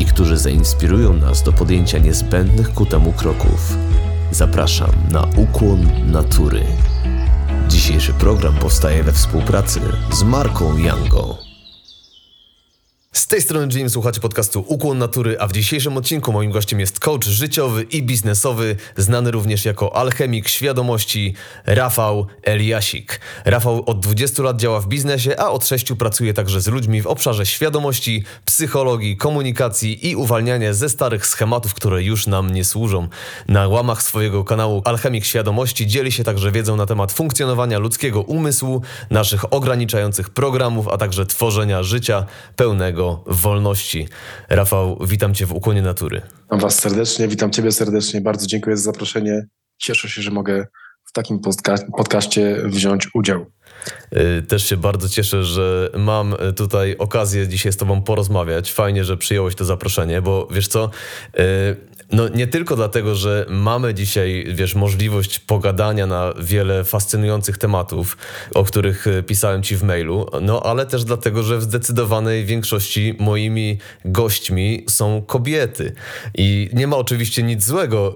i którzy zainspirują nas do podjęcia niezbędnych ku temu kroków. Zapraszam na ukłon natury. Dzisiejszy program powstaje we współpracy z marką Yango. Z tej strony Jim, słuchacie podcastu Ukłon Natury, a w dzisiejszym odcinku moim gościem jest coach życiowy i biznesowy, znany również jako alchemik świadomości, Rafał Eliasik. Rafał od 20 lat działa w biznesie, a od 6 pracuje także z ludźmi w obszarze świadomości, psychologii, komunikacji i uwalniania ze starych schematów, które już nam nie służą. Na łamach swojego kanału Alchemik Świadomości dzieli się także wiedzą na temat funkcjonowania ludzkiego umysłu, naszych ograniczających programów, a także tworzenia życia pełnego wolności. Rafał, witam Cię w Ukłonie Natury. Witam Was serdecznie, witam Ciebie serdecznie. Bardzo dziękuję za zaproszenie. Cieszę się, że mogę w takim podca- podcaście wziąć udział. Y, też się bardzo cieszę, że mam tutaj okazję dzisiaj z Tobą porozmawiać. Fajnie, że przyjąłeś to zaproszenie, bo wiesz co, y, no nie tylko dlatego, że mamy dzisiaj, wiesz, możliwość pogadania na wiele fascynujących tematów, o których pisałem ci w mailu, no ale też dlatego, że w zdecydowanej większości moimi gośćmi są kobiety. I nie ma oczywiście nic złego,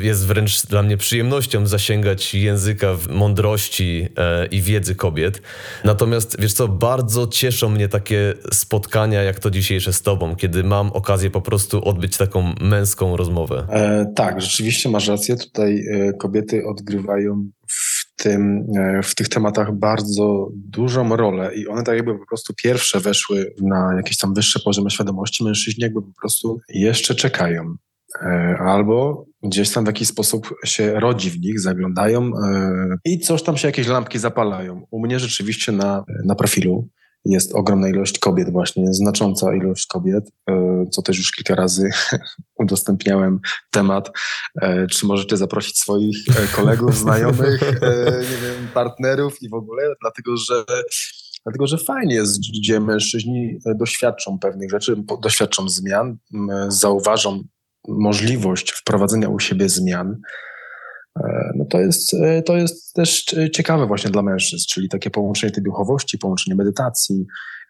jest wręcz dla mnie przyjemnością zasięgać języka mądrości e, i wiedzy kobiet. Natomiast wiesz co, bardzo cieszą mnie takie spotkania jak to dzisiejsze z tobą, kiedy mam okazję po prostu odbyć taką męską rozmowę. E, tak, rzeczywiście masz rację. Tutaj e, kobiety odgrywają w, tym, e, w tych tematach bardzo dużą rolę i one tak jakby po prostu pierwsze weszły na jakieś tam wyższe poziomy świadomości. Mężczyźni jakby po prostu jeszcze czekają. E, albo gdzieś tam w jakiś sposób się rodzi w nich, zaglądają e, i coś tam się jakieś lampki zapalają. U mnie rzeczywiście na, na profilu jest ogromna ilość kobiet właśnie, znacząca ilość kobiet, e, co też już kilka razy udostępniałem temat. E, czy możecie zaprosić swoich kolegów, znajomych, nie wiem, partnerów i w ogóle, dlatego że Dlatego, że fajnie jest, gdzie mężczyźni doświadczą pewnych rzeczy, doświadczą zmian, zauważą możliwość wprowadzenia u siebie zmian, E, no to jest, e, to jest też ciekawe właśnie dla mężczyzn, czyli takie połączenie tej duchowości, połączenie medytacji,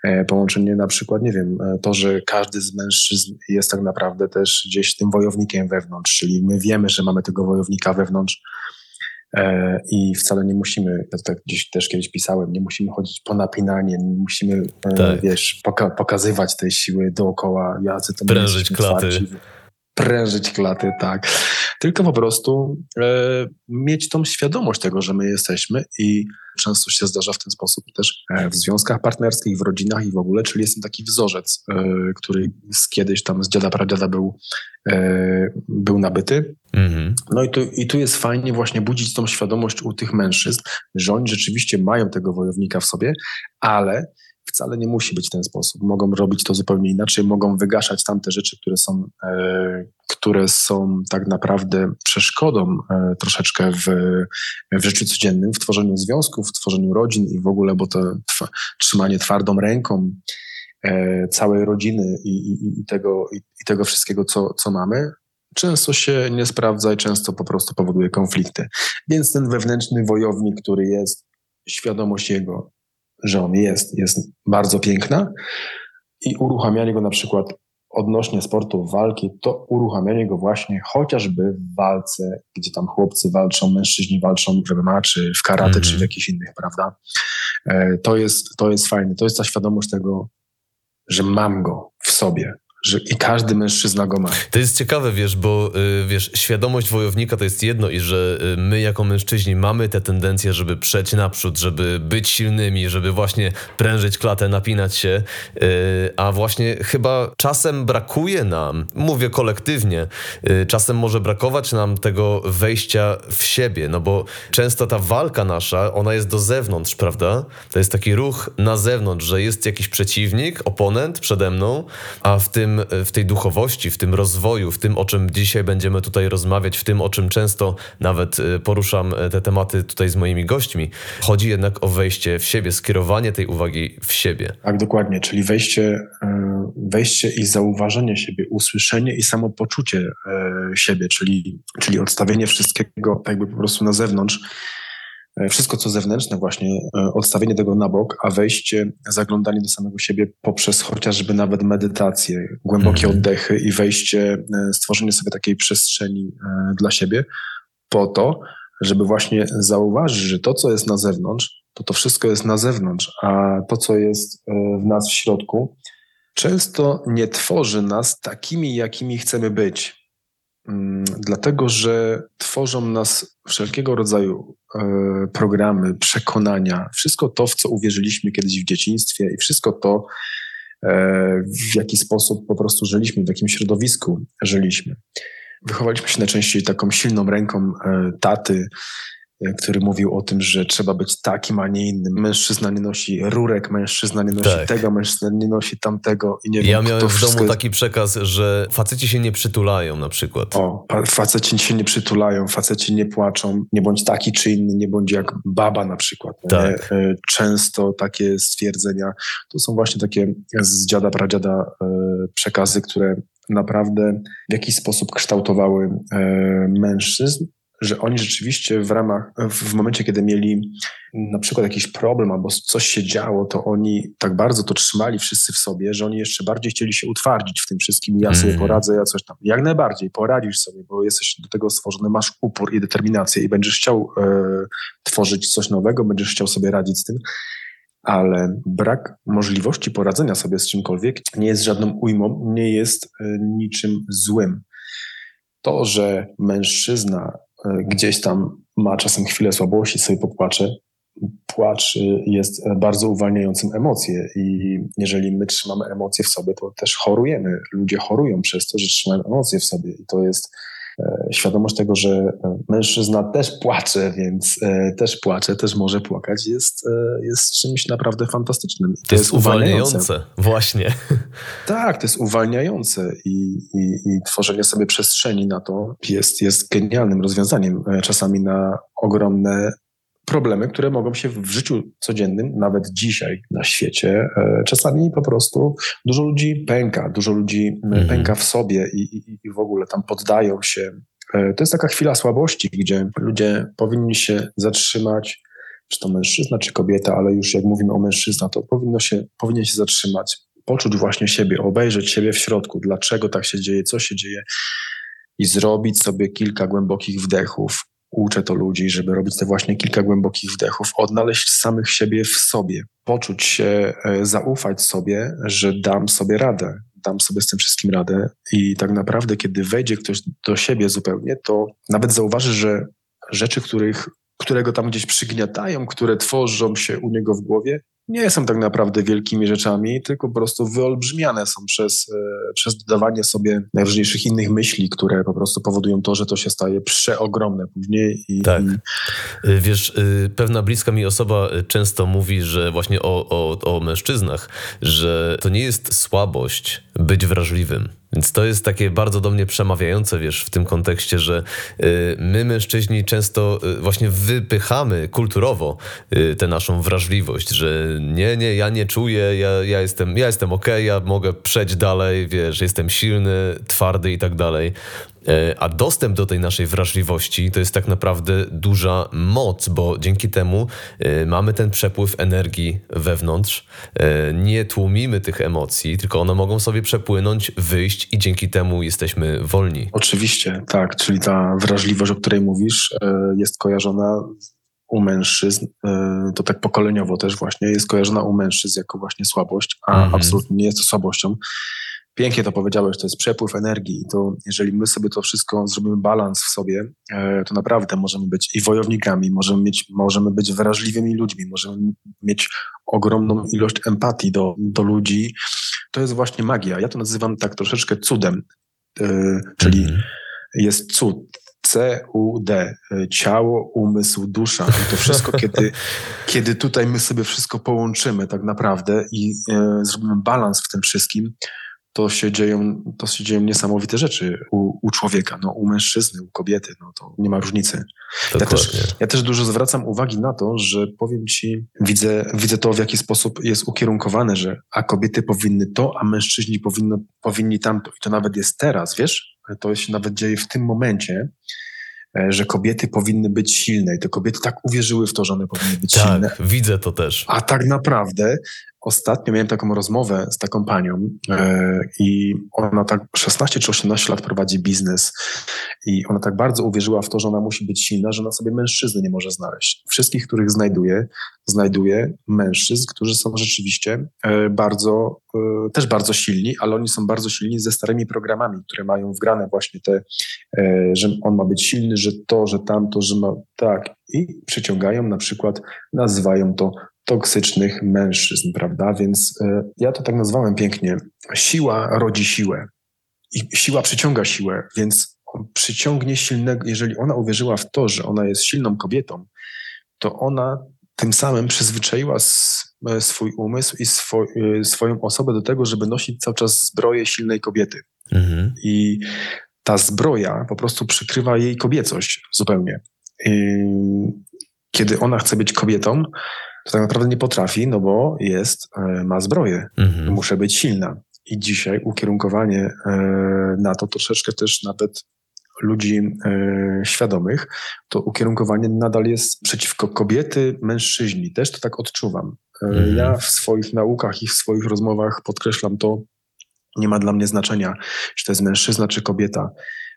e, połączenie na przykład, nie wiem, to, że każdy z mężczyzn jest tak naprawdę też gdzieś tym wojownikiem wewnątrz, czyli my wiemy, że mamy tego wojownika wewnątrz i wcale nie musimy, ja tak gdzieś też kiedyś pisałem, nie musimy chodzić po napinanie, nie musimy, tak. wiesz, poka pokazywać tej siły dookoła, jacy to Prężyć klaty. Prężyć klaty, tak tylko po prostu e, mieć tą świadomość tego, że my jesteśmy i często się zdarza w ten sposób też e, w związkach partnerskich, w rodzinach i w ogóle, czyli jestem taki wzorzec, e, który z kiedyś tam z dziada pradziada był, e, był nabyty. Mhm. No i tu, i tu jest fajnie właśnie budzić tą świadomość u tych mężczyzn, że oni rzeczywiście mają tego wojownika w sobie, ale wcale nie musi być w ten sposób. Mogą robić to zupełnie inaczej, mogą wygaszać tamte rzeczy, które są, e, które są tak naprawdę przeszkodą e, troszeczkę w, w życiu codziennym, w tworzeniu związków, w tworzeniu rodzin i w ogóle, bo to trzymanie twardą ręką e, całej rodziny i, i, i tego, i, i tego wszystkiego, co, co mamy, często się nie sprawdza i często po prostu powoduje konflikty. Więc ten wewnętrzny wojownik, który jest, świadomość jego, że on jest, jest bardzo piękna i uruchamianie go na przykład odnośnie sportu walki, to uruchamianie go właśnie chociażby w walce, gdzie tam chłopcy walczą, mężczyźni walczą w MMA, czy w karate, mm -hmm. czy w mhm. jakichś innych, prawda? E, to jest, to jest fajne. To jest ta świadomość tego, że mam go w sobie, że i każdy mężczyzna go ma. To jest ciekawe, wiesz, bo y, wiesz, świadomość wojownika to jest jedno i że y, my jako mężczyźni mamy tę tendencję, żeby przeć naprzód, żeby być silnymi, żeby właśnie prężyć klatę, napinać się, y, a właśnie chyba czasem brakuje nam, mówię kolektywnie, czasem może brakować nam tego wejścia w siebie, no bo często ta walka nasza, ona jest do zewnątrz, prawda? To jest taki ruch na zewnątrz, że jest jakiś przeciwnik, oponent przede mną, a w tym tym, w tej duchowości, w tym rozwoju, w tym, o czym dzisiaj będziemy tutaj rozmawiać, w tym, o czym często nawet poruszam te tematy tutaj z moimi gośćmi, chodzi jednak o wejście w siebie, skierowanie tej uwagi w siebie. Tak, dokładnie, czyli wejście, wejście i zauważenie siebie, usłyszenie i samopoczucie siebie, czyli, czyli odstawienie wszystkiego jakby po prostu na zewnątrz, e, wszystko co zewnętrzne właśnie, e, odstawienie tego na bok, a wejście, zaglądanie do samego siebie poprzez chociażby nawet medytację, głębokie mhm. oddechy i wejście, e, stworzenie sobie takiej przestrzeni dla siebie po to, żeby właśnie zauważyć, że to, co jest na zewnątrz, to to wszystko jest na zewnątrz, a to, co jest w nas w środku, często nie tworzy nas takimi, jakimi chcemy być. Mm, dlatego że tworzą nas wszelkiego rodzaju e, programy, przekonania, wszystko to, w co uwierzyliśmy kiedyś w dzieciństwie i wszystko to, e, w jaki sposób po prostu żyliśmy, w jakim środowisku żyliśmy. Wychowaliśmy się najczęściej taką silną ręką e, taty, który mówił o tym, że trzeba być takim, a nie innym. Mężczyzna nie nosi rurek, mężczyzna nie nosi tak. tego, mężczyzna nie nosi tamtego i nie ja wiem, miałem w domu taki przekaz, że faceci się nie przytulają na przykład. O, faceci się nie przytulają, faceci nie płaczą, nie bądź taki czy inny, nie bądź jak baba na przykład. Tak. E, często takie stwierdzenia, to są właśnie takie z dziada, pradziada e, przekazy, które naprawdę w jakiś sposób kształtowały mężczyzn, że oni rzeczywiście w ramach, w momencie, kiedy mieli na przykład jakiś problem albo coś się działo, to oni tak bardzo to trzymali wszyscy w sobie, że oni jeszcze bardziej chcieli się utwardzić w tym wszystkim. Ja sobie mm. poradzę, ja coś tam. Jak najbardziej poradzisz sobie, bo jesteś do tego stworzony, masz upór i determinację i będziesz chciał e, tworzyć coś nowego, będziesz chciał sobie radzić z tym ale brak możliwości poradzenia sobie z czymkolwiek nie jest żadną ujmą, nie jest e, niczym złym. To, że mężczyzna gdzieś tam ma czasem chwilę słabości, sobie popłacze. Płacz jest bardzo uwalniającym emocje i jeżeli my trzymamy emocje w sobie, to też chorujemy. Ludzie chorują przez to, że trzymają emocje w sobie i to jest E, świadomość tego, że e, mężczyzna też płacze, więc e, też płacze, też może płakać, jest, jest czymś naprawdę fantastycznym. To, to jest uwalniające. uwalniające. Właśnie. Tak, to jest uwalniające i, i, i tworzenie sobie przestrzeni na to jest, jest genialnym rozwiązaniem czasami na ogromne problemy, które mogą się w życiu codziennym, nawet dzisiaj na świecie, e, czasami po prostu dużo ludzi pęka, dużo ludzi mhm. pęka w sobie i, i, i w ogóle tam poddają się. E, to jest taka chwila słabości, gdzie ludzie powinni się zatrzymać, czy to mężczyzna, czy kobieta, ale już jak mówimy o mężczyzna, to powinno się, powinien się zatrzymać, poczuć właśnie siebie, obejrzeć siebie w środku, dlaczego tak się dzieje, co się dzieje i zrobić sobie kilka głębokich wdechów, uczę to ludzi, żeby robić te właśnie kilka głębokich wdechów, odnaleźć samych siebie w sobie, poczuć się, e, zaufać sobie, że dam sobie radę, dam sobie z tym wszystkim radę i tak naprawdę, kiedy wejdzie ktoś do siebie zupełnie, to nawet zauważy, że rzeczy, których, które go tam gdzieś przygniatają, które tworzą się u niego w głowie, nie są tak naprawdę wielkimi rzeczami, tylko po prostu wyolbrzymiane są przez, e, przez dodawanie sobie najróżniejszych innych myśli, które po prostu powodują to, że to się staje przeogromne później. I, tak. I... Wiesz, y, pewna bliska mi osoba często mówi, że właśnie o, o, o mężczyznach, że to nie jest słabość być wrażliwym więc to jest takie bardzo do mnie przemawiające, wiesz, w tym kontekście, że y, my mężczyźni często y, właśnie wypychamy kulturowo y, tę naszą wrażliwość, że nie, nie, ja nie czuję, ja, ja jestem, ja jestem okej, okay, ja mogę przejść dalej, wiesz, jestem silny, twardy i tak dalej. E, a dostęp do tej naszej wrażliwości to jest tak naprawdę duża moc, bo dzięki temu e, mamy ten przepływ energii wewnątrz. E, nie tłumimy tych emocji, tylko one mogą sobie przepłynąć, wyjść i dzięki temu jesteśmy wolni. Oczywiście, tak. Czyli ta wrażliwość, o której mówisz, jest kojarzona u mężczyzn, to tak pokoleniowo też właśnie, jest kojarzona u mężczyzn jako właśnie słabość, a mm -hmm. absolutnie nie jest to słabością. Pięknie to powiedziałeś, to jest przepływ energii. I to jeżeli my sobie to wszystko zrobimy balans w sobie, e, to naprawdę możemy być i wojownikami, możemy, mieć, możemy być wrażliwymi ludźmi, możemy mieć ogromną ilość empatii do, do ludzi. To jest właśnie magia. Ja to nazywam tak troszeczkę cudem, e, czyli mm. jest cud. C-U-D, e, ciało, umysł, dusza. I to wszystko, kiedy, kiedy tutaj my sobie wszystko połączymy tak naprawdę i e, zrobimy balans w tym wszystkim, to się dzieją, to się dzieją niesamowite rzeczy u, u człowieka, no, u mężczyzny, u kobiety, no to nie ma różnicy. Ja też, ja też dużo zwracam uwagi na to, że powiem ci, widzę, widzę to, w jaki sposób jest ukierunkowane, że a kobiety powinny to, a mężczyźni powinno, powinni tamto. I to nawet jest teraz, wiesz? To się nawet dzieje w tym momencie, e, że kobiety powinny być silne i te kobiety tak uwierzyły w to, że one powinny być tak, silne. Tak, widzę to też. A tak naprawdę Ostatnio miałem taką rozmowę z taką panią e, i ona tak 16 czy 18 lat prowadzi biznes i ona tak bardzo uwierzyła w to, że ona musi być silna, że ona sobie mężczyzny nie może znaleźć. Wszystkich, których znajduje, znajduje mężczyzn, którzy są rzeczywiście e, bardzo, e, też bardzo silni, ale oni są bardzo silni ze starymi programami, które mają wgrane właśnie te, że on ma być silny, że to, że tamto, że ma tak i przyciągają na przykład, nazywają to toksycznych mężczyzn, prawda? Więc y, ja to tak nazwałem pięknie. Siła rodzi siłę i siła przyciąga siłę, więc przyciągnie silnego, jeżeli ona uwierzyła w to, że ona jest silną kobietą, to ona tym samym przyzwyczaiła e, swój umysł i e, swoją osobę do tego, żeby nosić cały czas zbroję silnej kobiety. Mhm. I ta zbroja po prostu przykrywa jej kobiecość zupełnie. I kiedy ona chce być kobietą, to tak naprawdę nie potrafi, no bo jest, e, ma zbroję. Mhm. Muszę być silna. I dzisiaj ukierunkowanie e, na to troszeczkę też nawet ludzi e, świadomych, to ukierunkowanie nadal jest przeciwko kobiety, mężczyźni. Też to tak odczuwam. Mhm. Ja w swoich naukach i w swoich rozmowach podkreślam to, nie ma dla mnie znaczenia, czy to jest mężczyzna, czy kobieta.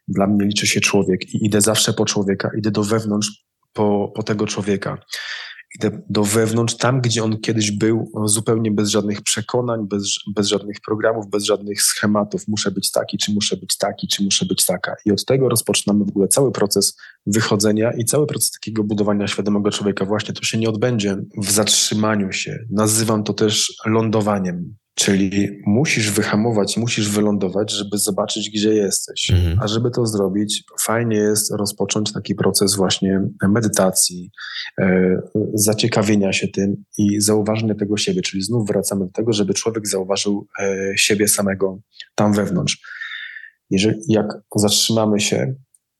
Dla mnie liczy się człowiek i idę zawsze po człowieka, idę do wewnątrz po, po tego człowieka idę do wewnątrz, tam gdzie on kiedyś był, zupełnie bez żadnych przekonań, bez, bez żadnych programów, bez żadnych schematów. Muszę być taki, czy muszę być taki, czy muszę być taka. I od tego rozpoczynamy w ogóle cały proces wychodzenia i cały proces takiego budowania świadomego człowieka. Właśnie to się nie odbędzie w zatrzymaniu się. Nazywam to też lądowaniem. Czyli musisz wyhamować, musisz wylądować, żeby zobaczyć, gdzie jesteś. Mhm. A żeby to zrobić, fajnie jest rozpocząć taki proces właśnie medytacji, e, zaciekawienia się tym i zauważenia tego siebie. Czyli znów wracamy do tego, żeby człowiek zauważył e, siebie samego tam wewnątrz. Jeżeli jak zatrzymamy się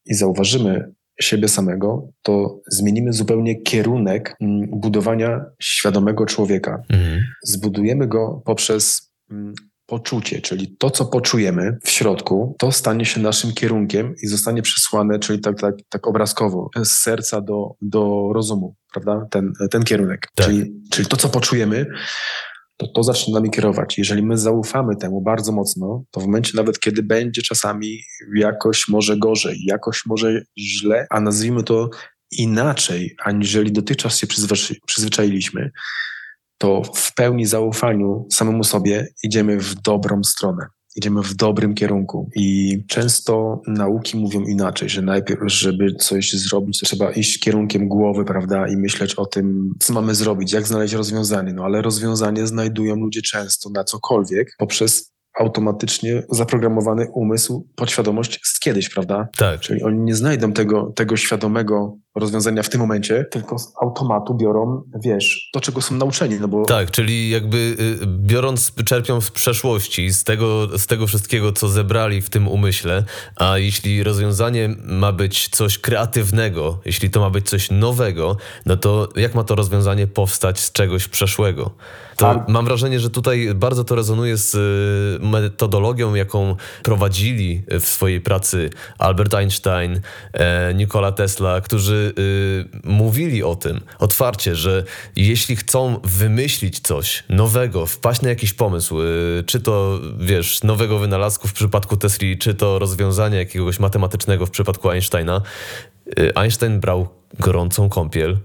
i zauważymy siebie samego, to zmienimy zupełnie kierunek mm, budowania świadomego człowieka. Mhm. Zbudujemy go poprzez mm, poczucie, czyli to, co poczujemy w środku, to stanie się naszym kierunkiem i zostanie przesłane, czyli tak, tak, tak obrazkowo, z serca do, do rozumu, prawda? Ten, ten kierunek. Tak. Czyli, czyli to, co poczujemy, to to zacznie nami kierować. Jeżeli my zaufamy temu bardzo mocno, to w momencie nawet, kiedy będzie czasami jakoś może gorzej, jakoś może źle, a nazwijmy to inaczej, aniżeli dotychczas się przyzwyczailiśmy, to w pełni zaufaniu samemu sobie idziemy w dobrą stronę idziemy w dobrym kierunku. I często nauki mówią inaczej, że najpierw, żeby coś zrobić, trzeba iść kierunkiem głowy, prawda, i myśleć o tym, co mamy zrobić, jak znaleźć rozwiązanie. No ale rozwiązanie znajdują ludzie często na cokolwiek poprzez automatycznie zaprogramowany umysł, podświadomość z kiedyś, prawda? Tak. Czyli oni nie znajdą tego, tego świadomego rozwiązania w tym momencie, tylko z automatu biorą, wiesz, to, czego są nauczeni, no bo... Tak, czyli jakby y, biorąc, czerpią z przeszłości, z tego, z tego wszystkiego, co zebrali w tym umyśle, a jeśli rozwiązanie ma być coś kreatywnego, jeśli to ma być coś nowego, no to jak ma to rozwiązanie powstać z czegoś przeszłego? To tak. mam wrażenie, że tutaj bardzo to rezonuje z y, metodologią, jaką prowadzili w swojej pracy Albert Einstein, e, Nikola Tesla, którzy y, mówili o tym otwarcie, że jeśli chcą wymyślić coś nowego, wpaść na jakiś pomysł, y, czy to wiesz, nowego wynalazku w przypadku Tesli, czy to rozwiązania jakiegoś matematycznego w przypadku Einsteina, Einstein brał gorącą kąpiel,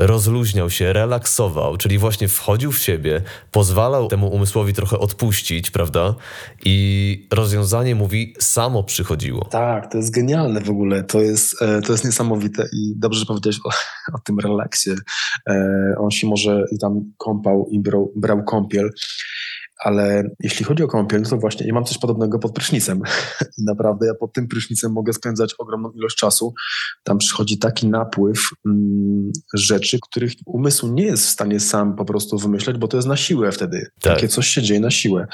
rozluźniał się, relaksował, czyli właśnie wchodził w siebie, pozwalał temu umysłowi trochę odpuścić, prawda? I rozwiązanie mówi samo przychodziło. Tak, to jest genialne w ogóle. To jest, e, to jest niesamowite i dobrze, że powiedziałeś o, o tym relaksie. E, on się może i tam kąpał i brał, brał kąpiel. Ale jeśli chodzi o kąpiel, to właśnie ja mam coś podobnego pod prysznicem. I naprawdę ja pod tym prysznicem mogę spędzać ogromną ilość czasu. Tam przychodzi taki napływ mm, rzeczy, których umysł nie jest w stanie sam po prostu wymyśleć, bo to jest na siłę wtedy. Tak. Takie coś się dzieje na siłę.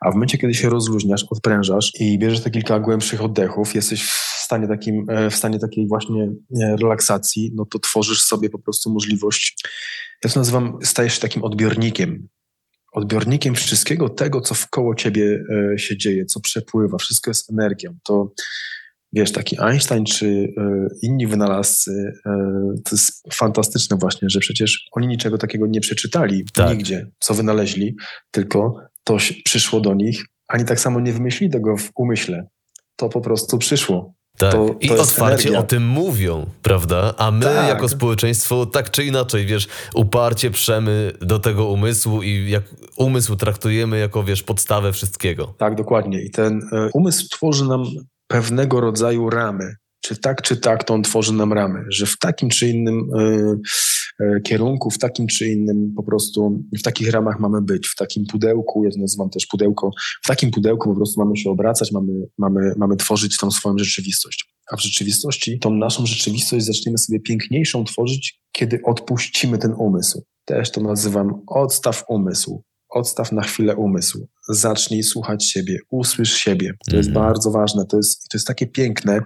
A w momencie, kiedy się rozluźniasz, odprężasz i bierzesz te kilka głębszych oddechów, jesteś w stanie, takim, e, w stanie takiej właśnie e, relaksacji, no to tworzysz sobie po prostu możliwość, ja to nazywam, stajesz się takim odbiornikiem. Odbiornikiem wszystkiego tego, co wkoło ciebie e, się dzieje, co przepływa, wszystko jest energią. To wiesz, taki Einstein czy inni wynalazcy, to jest fantastyczne właśnie, że przecież oni niczego takiego nie przeczytali tak. nigdzie, co wynaleźli, tylko to przyszło do nich, ani tak samo nie wymyślili tego w umyśle. To po prostu przyszło. Tak, to, to i otwarcie energia. o tym mówią, prawda? A my tak. jako społeczeństwo tak czy inaczej, wiesz, uparcie przemy do tego umysłu i jak umysł traktujemy jako, wiesz, podstawę wszystkiego. Tak, dokładnie. I ten y, umysł tworzy nam pewnego rodzaju ramy czy tak, czy tak, to on tworzy nam ramy, że w takim czy innym y, kierunku, w takim czy innym po prostu, w takich ramach mamy być, w takim pudełku, ja to nazywam też pudełko, w takim pudełku po prostu mamy się obracać, mamy, mamy, mamy tworzyć tą swoją rzeczywistość. A w rzeczywistości tą naszą rzeczywistość zaczniemy sobie piękniejszą tworzyć, kiedy odpuścimy ten umysł. Też to nazywam odstaw umysł odstaw na chwilę umysł, zacznij słuchać siebie, usłysz siebie. To mm. jest mhm. bardzo ważne, to jest, to jest takie piękne,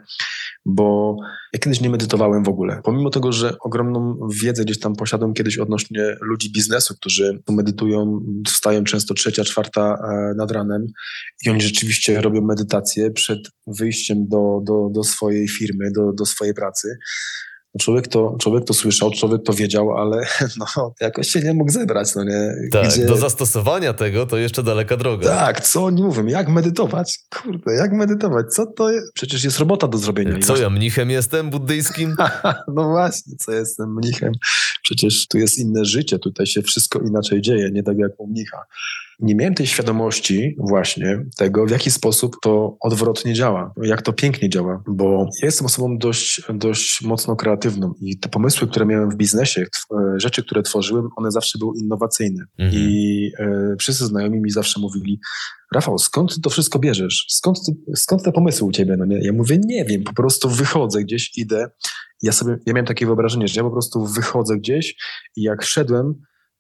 bo ja kiedyś nie medytowałem w ogóle. Pomimo tego, że ogromną wiedzę gdzieś tam posiadam kiedyś odnośnie ludzi biznesu, którzy medytują, wstają często trzecia, czwarta e, nad ranem i oni rzeczywiście robią medytację przed wyjściem do, do, do swojej firmy, do, do swojej pracy. Człowiek to, człowiek to słyszał, człowiek to wiedział, ale no, jakoś się nie mógł zebrać. No nie? Tak, Gdzie... do zastosowania tego to jeszcze daleka droga. Tak, co oni mówią? Jak medytować? Kurde, jak medytować? Co to jest? Przecież jest robota do zrobienia. Co ja, mnichem jestem buddyjskim? no właśnie, co jestem mnichem? Przecież tu jest inne życie, tutaj się wszystko inaczej dzieje, nie tak jak u mnicha nie miałem tej świadomości właśnie tego, w jaki sposób to odwrotnie działa, jak to pięknie działa, bo ja jestem osobą dość, dość mocno kreatywną i te pomysły, które miałem w biznesie, rzeczy, które tworzyłem, one zawsze były innowacyjne. Mhm. I e, wszyscy znajomi mi zawsze mówili, Rafał, skąd ty to wszystko bierzesz? Skąd, ty, skąd te pomysły u ciebie? No nie? Ja mówię, nie wiem, po prostu wychodzę gdzieś, idę. Ja sobie, ja miałem takie wyobrażenie, że ja po prostu wychodzę gdzieś i jak szedłem,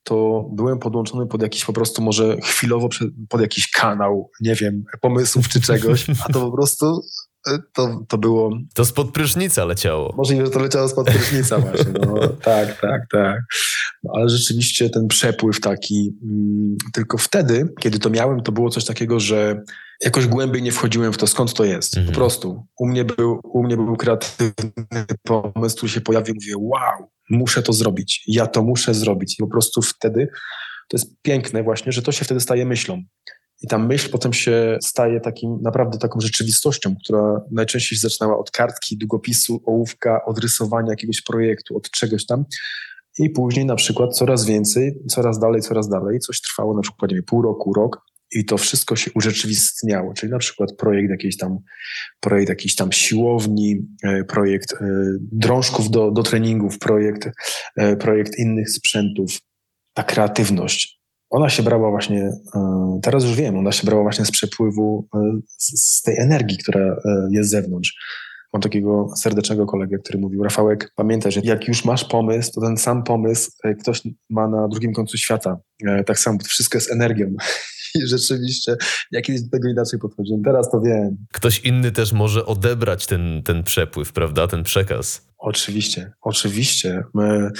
to byłem podłączony pod jakiś po prostu może chwilowo pod jakiś kanał, nie wiem, pomysłów czy czegoś, a to po prostu e, to, to było... To spod prysznica leciało. Możliwe, że to leciało spod prysznica właśnie, no, tak, tak, tak. No, ale rzeczywiście ten przepływ taki, mm, tylko wtedy, kiedy to miałem, to było coś takiego, że jakoś głębiej nie wchodziłem w to, skąd to jest. Mhm. Po prostu. U mnie, był, u mnie był kreatywny pomysł, który się pojawił, mówię, wow, muszę to zrobić, ja to muszę zrobić. I po prostu wtedy to jest piękne właśnie, że to się wtedy staje myślą. I ta myśl potem się staje takim, naprawdę taką rzeczywistością, która najczęściej się zaczynała od kartki, długopisu, ołówka, od rysowania jakiegoś projektu, od czegoś tam. I później na przykład coraz więcej, coraz dalej, coraz dalej. Coś trwało na przykład nie wiem, pół roku, rok i to wszystko się urzeczywistniało, czyli na przykład projekt jakiejś tam, projekt jakiejś tam siłowni, e, projekt e, drążków do, do treningów, projekt, e, projekt innych sprzętów. Ta kreatywność, ona się brała właśnie, teraz już wiem, ona się brała właśnie z przepływu, z, tej energii, która jest z zewnątrz. Mam takiego serdecznego kolegę, który mówił, Rafałek, pamiętaj, że jak już masz pomysł, to ten sam pomysł ktoś ma na drugim końcu świata. Tak samo, wszystko jest energią. I rzeczywiście, ja kiedyś do tego inaczej podchodziłem. Teraz to wiem. Ktoś inny też może odebrać ten, ten przepływ, prawda? Ten przekaz. Oczywiście, oczywiście. My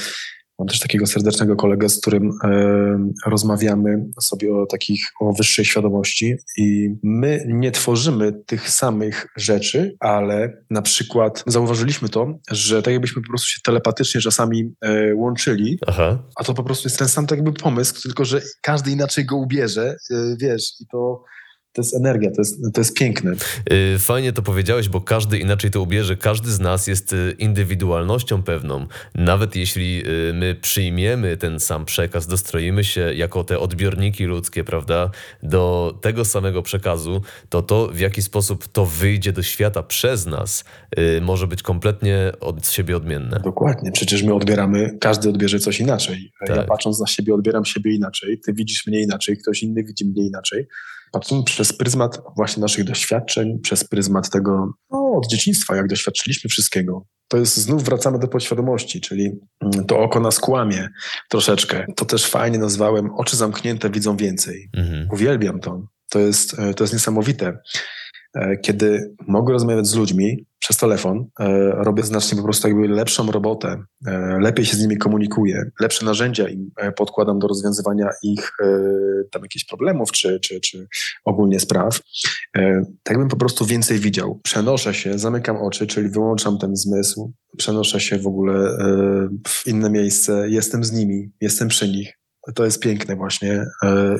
Mam też takiego serdecznego kolegę, z którym e, rozmawiamy sobie o takich, o wyższej świadomości i my nie tworzymy tych samych rzeczy, ale na przykład zauważyliśmy to, że tak jakbyśmy po prostu się telepatycznie czasami e, łączyli, Aha. a to po prostu jest ten sam tak jakby pomysł, tylko że każdy inaczej go ubierze, e, wiesz, i to to jest energia, to jest, to jest piękne. Y, fajnie to powiedziałeś, bo każdy inaczej to ubierze. Każdy z nas jest y, indywidualnością pewną. Nawet jeśli y, my przyjmiemy ten sam przekaz, dostroimy się jako te odbiorniki ludzkie, prawda, do tego samego przekazu, to to, w jaki sposób to wyjdzie do świata przez nas, może być kompletnie od siebie odmienne. Dokładnie. Przecież my odbieramy, każdy odbierze coś inaczej. Tak. Ja patrząc na siebie, odbieram siebie inaczej. Ty widzisz mnie inaczej, ktoś inny widzi mnie inaczej patrzymy przez pryzmat właśnie naszych doświadczeń, przez pryzmat tego no, od dzieciństwa, jak doświadczyliśmy wszystkiego. To jest znów wracamy do podświadomości, czyli mm, to oko nas kłamie troszeczkę. To też fajnie nazwałem oczy zamknięte widzą więcej. Mhm. Uwielbiam to. To jest, e, to jest niesamowite. E, kiedy mogę rozmawiać z ludźmi przez telefon, e, robię znacznie po prostu jakby lepszą robotę, e, lepiej się z nimi komunikuję, lepsze narzędzia im podkładam do rozwiązywania ich tam jakichś problemów czy, czy, czy ogólnie spraw. Tak bym po prostu więcej widział. Przenoszę się, zamykam oczy, czyli wyłączam ten zmysł, przenoszę się w ogóle w inne miejsce, jestem z nimi, jestem przy nich. To jest piękne właśnie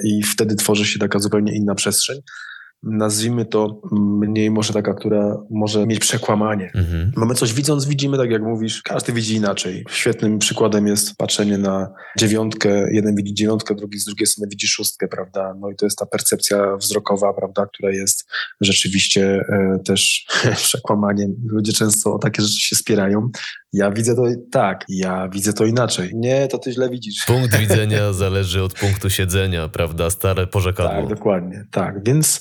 i wtedy tworzy się taka zupełnie inna przestrzeń nazwijmy to mniej może taka, która może mieć przekłamanie. Mhm. Mamy coś widząc, widzimy tak jak mówisz, każdy widzi inaczej. Świetnym przykładem jest patrzenie na dziewiątkę, jeden widzi dziewiątkę, drugi z drugiej strony widzi szóstkę, prawda? No i to jest ta percepcja wzrokowa, prawda, która jest rzeczywiście e, też przekłamaniem. Ludzie często o takie rzeczy się spierają. Ja widzę to tak, ja widzę to inaczej. Nie, to ty źle widzisz. Punkt widzenia zależy od punktu siedzenia, prawda? Stare porzekadło. Tak, dokładnie, tak. Więc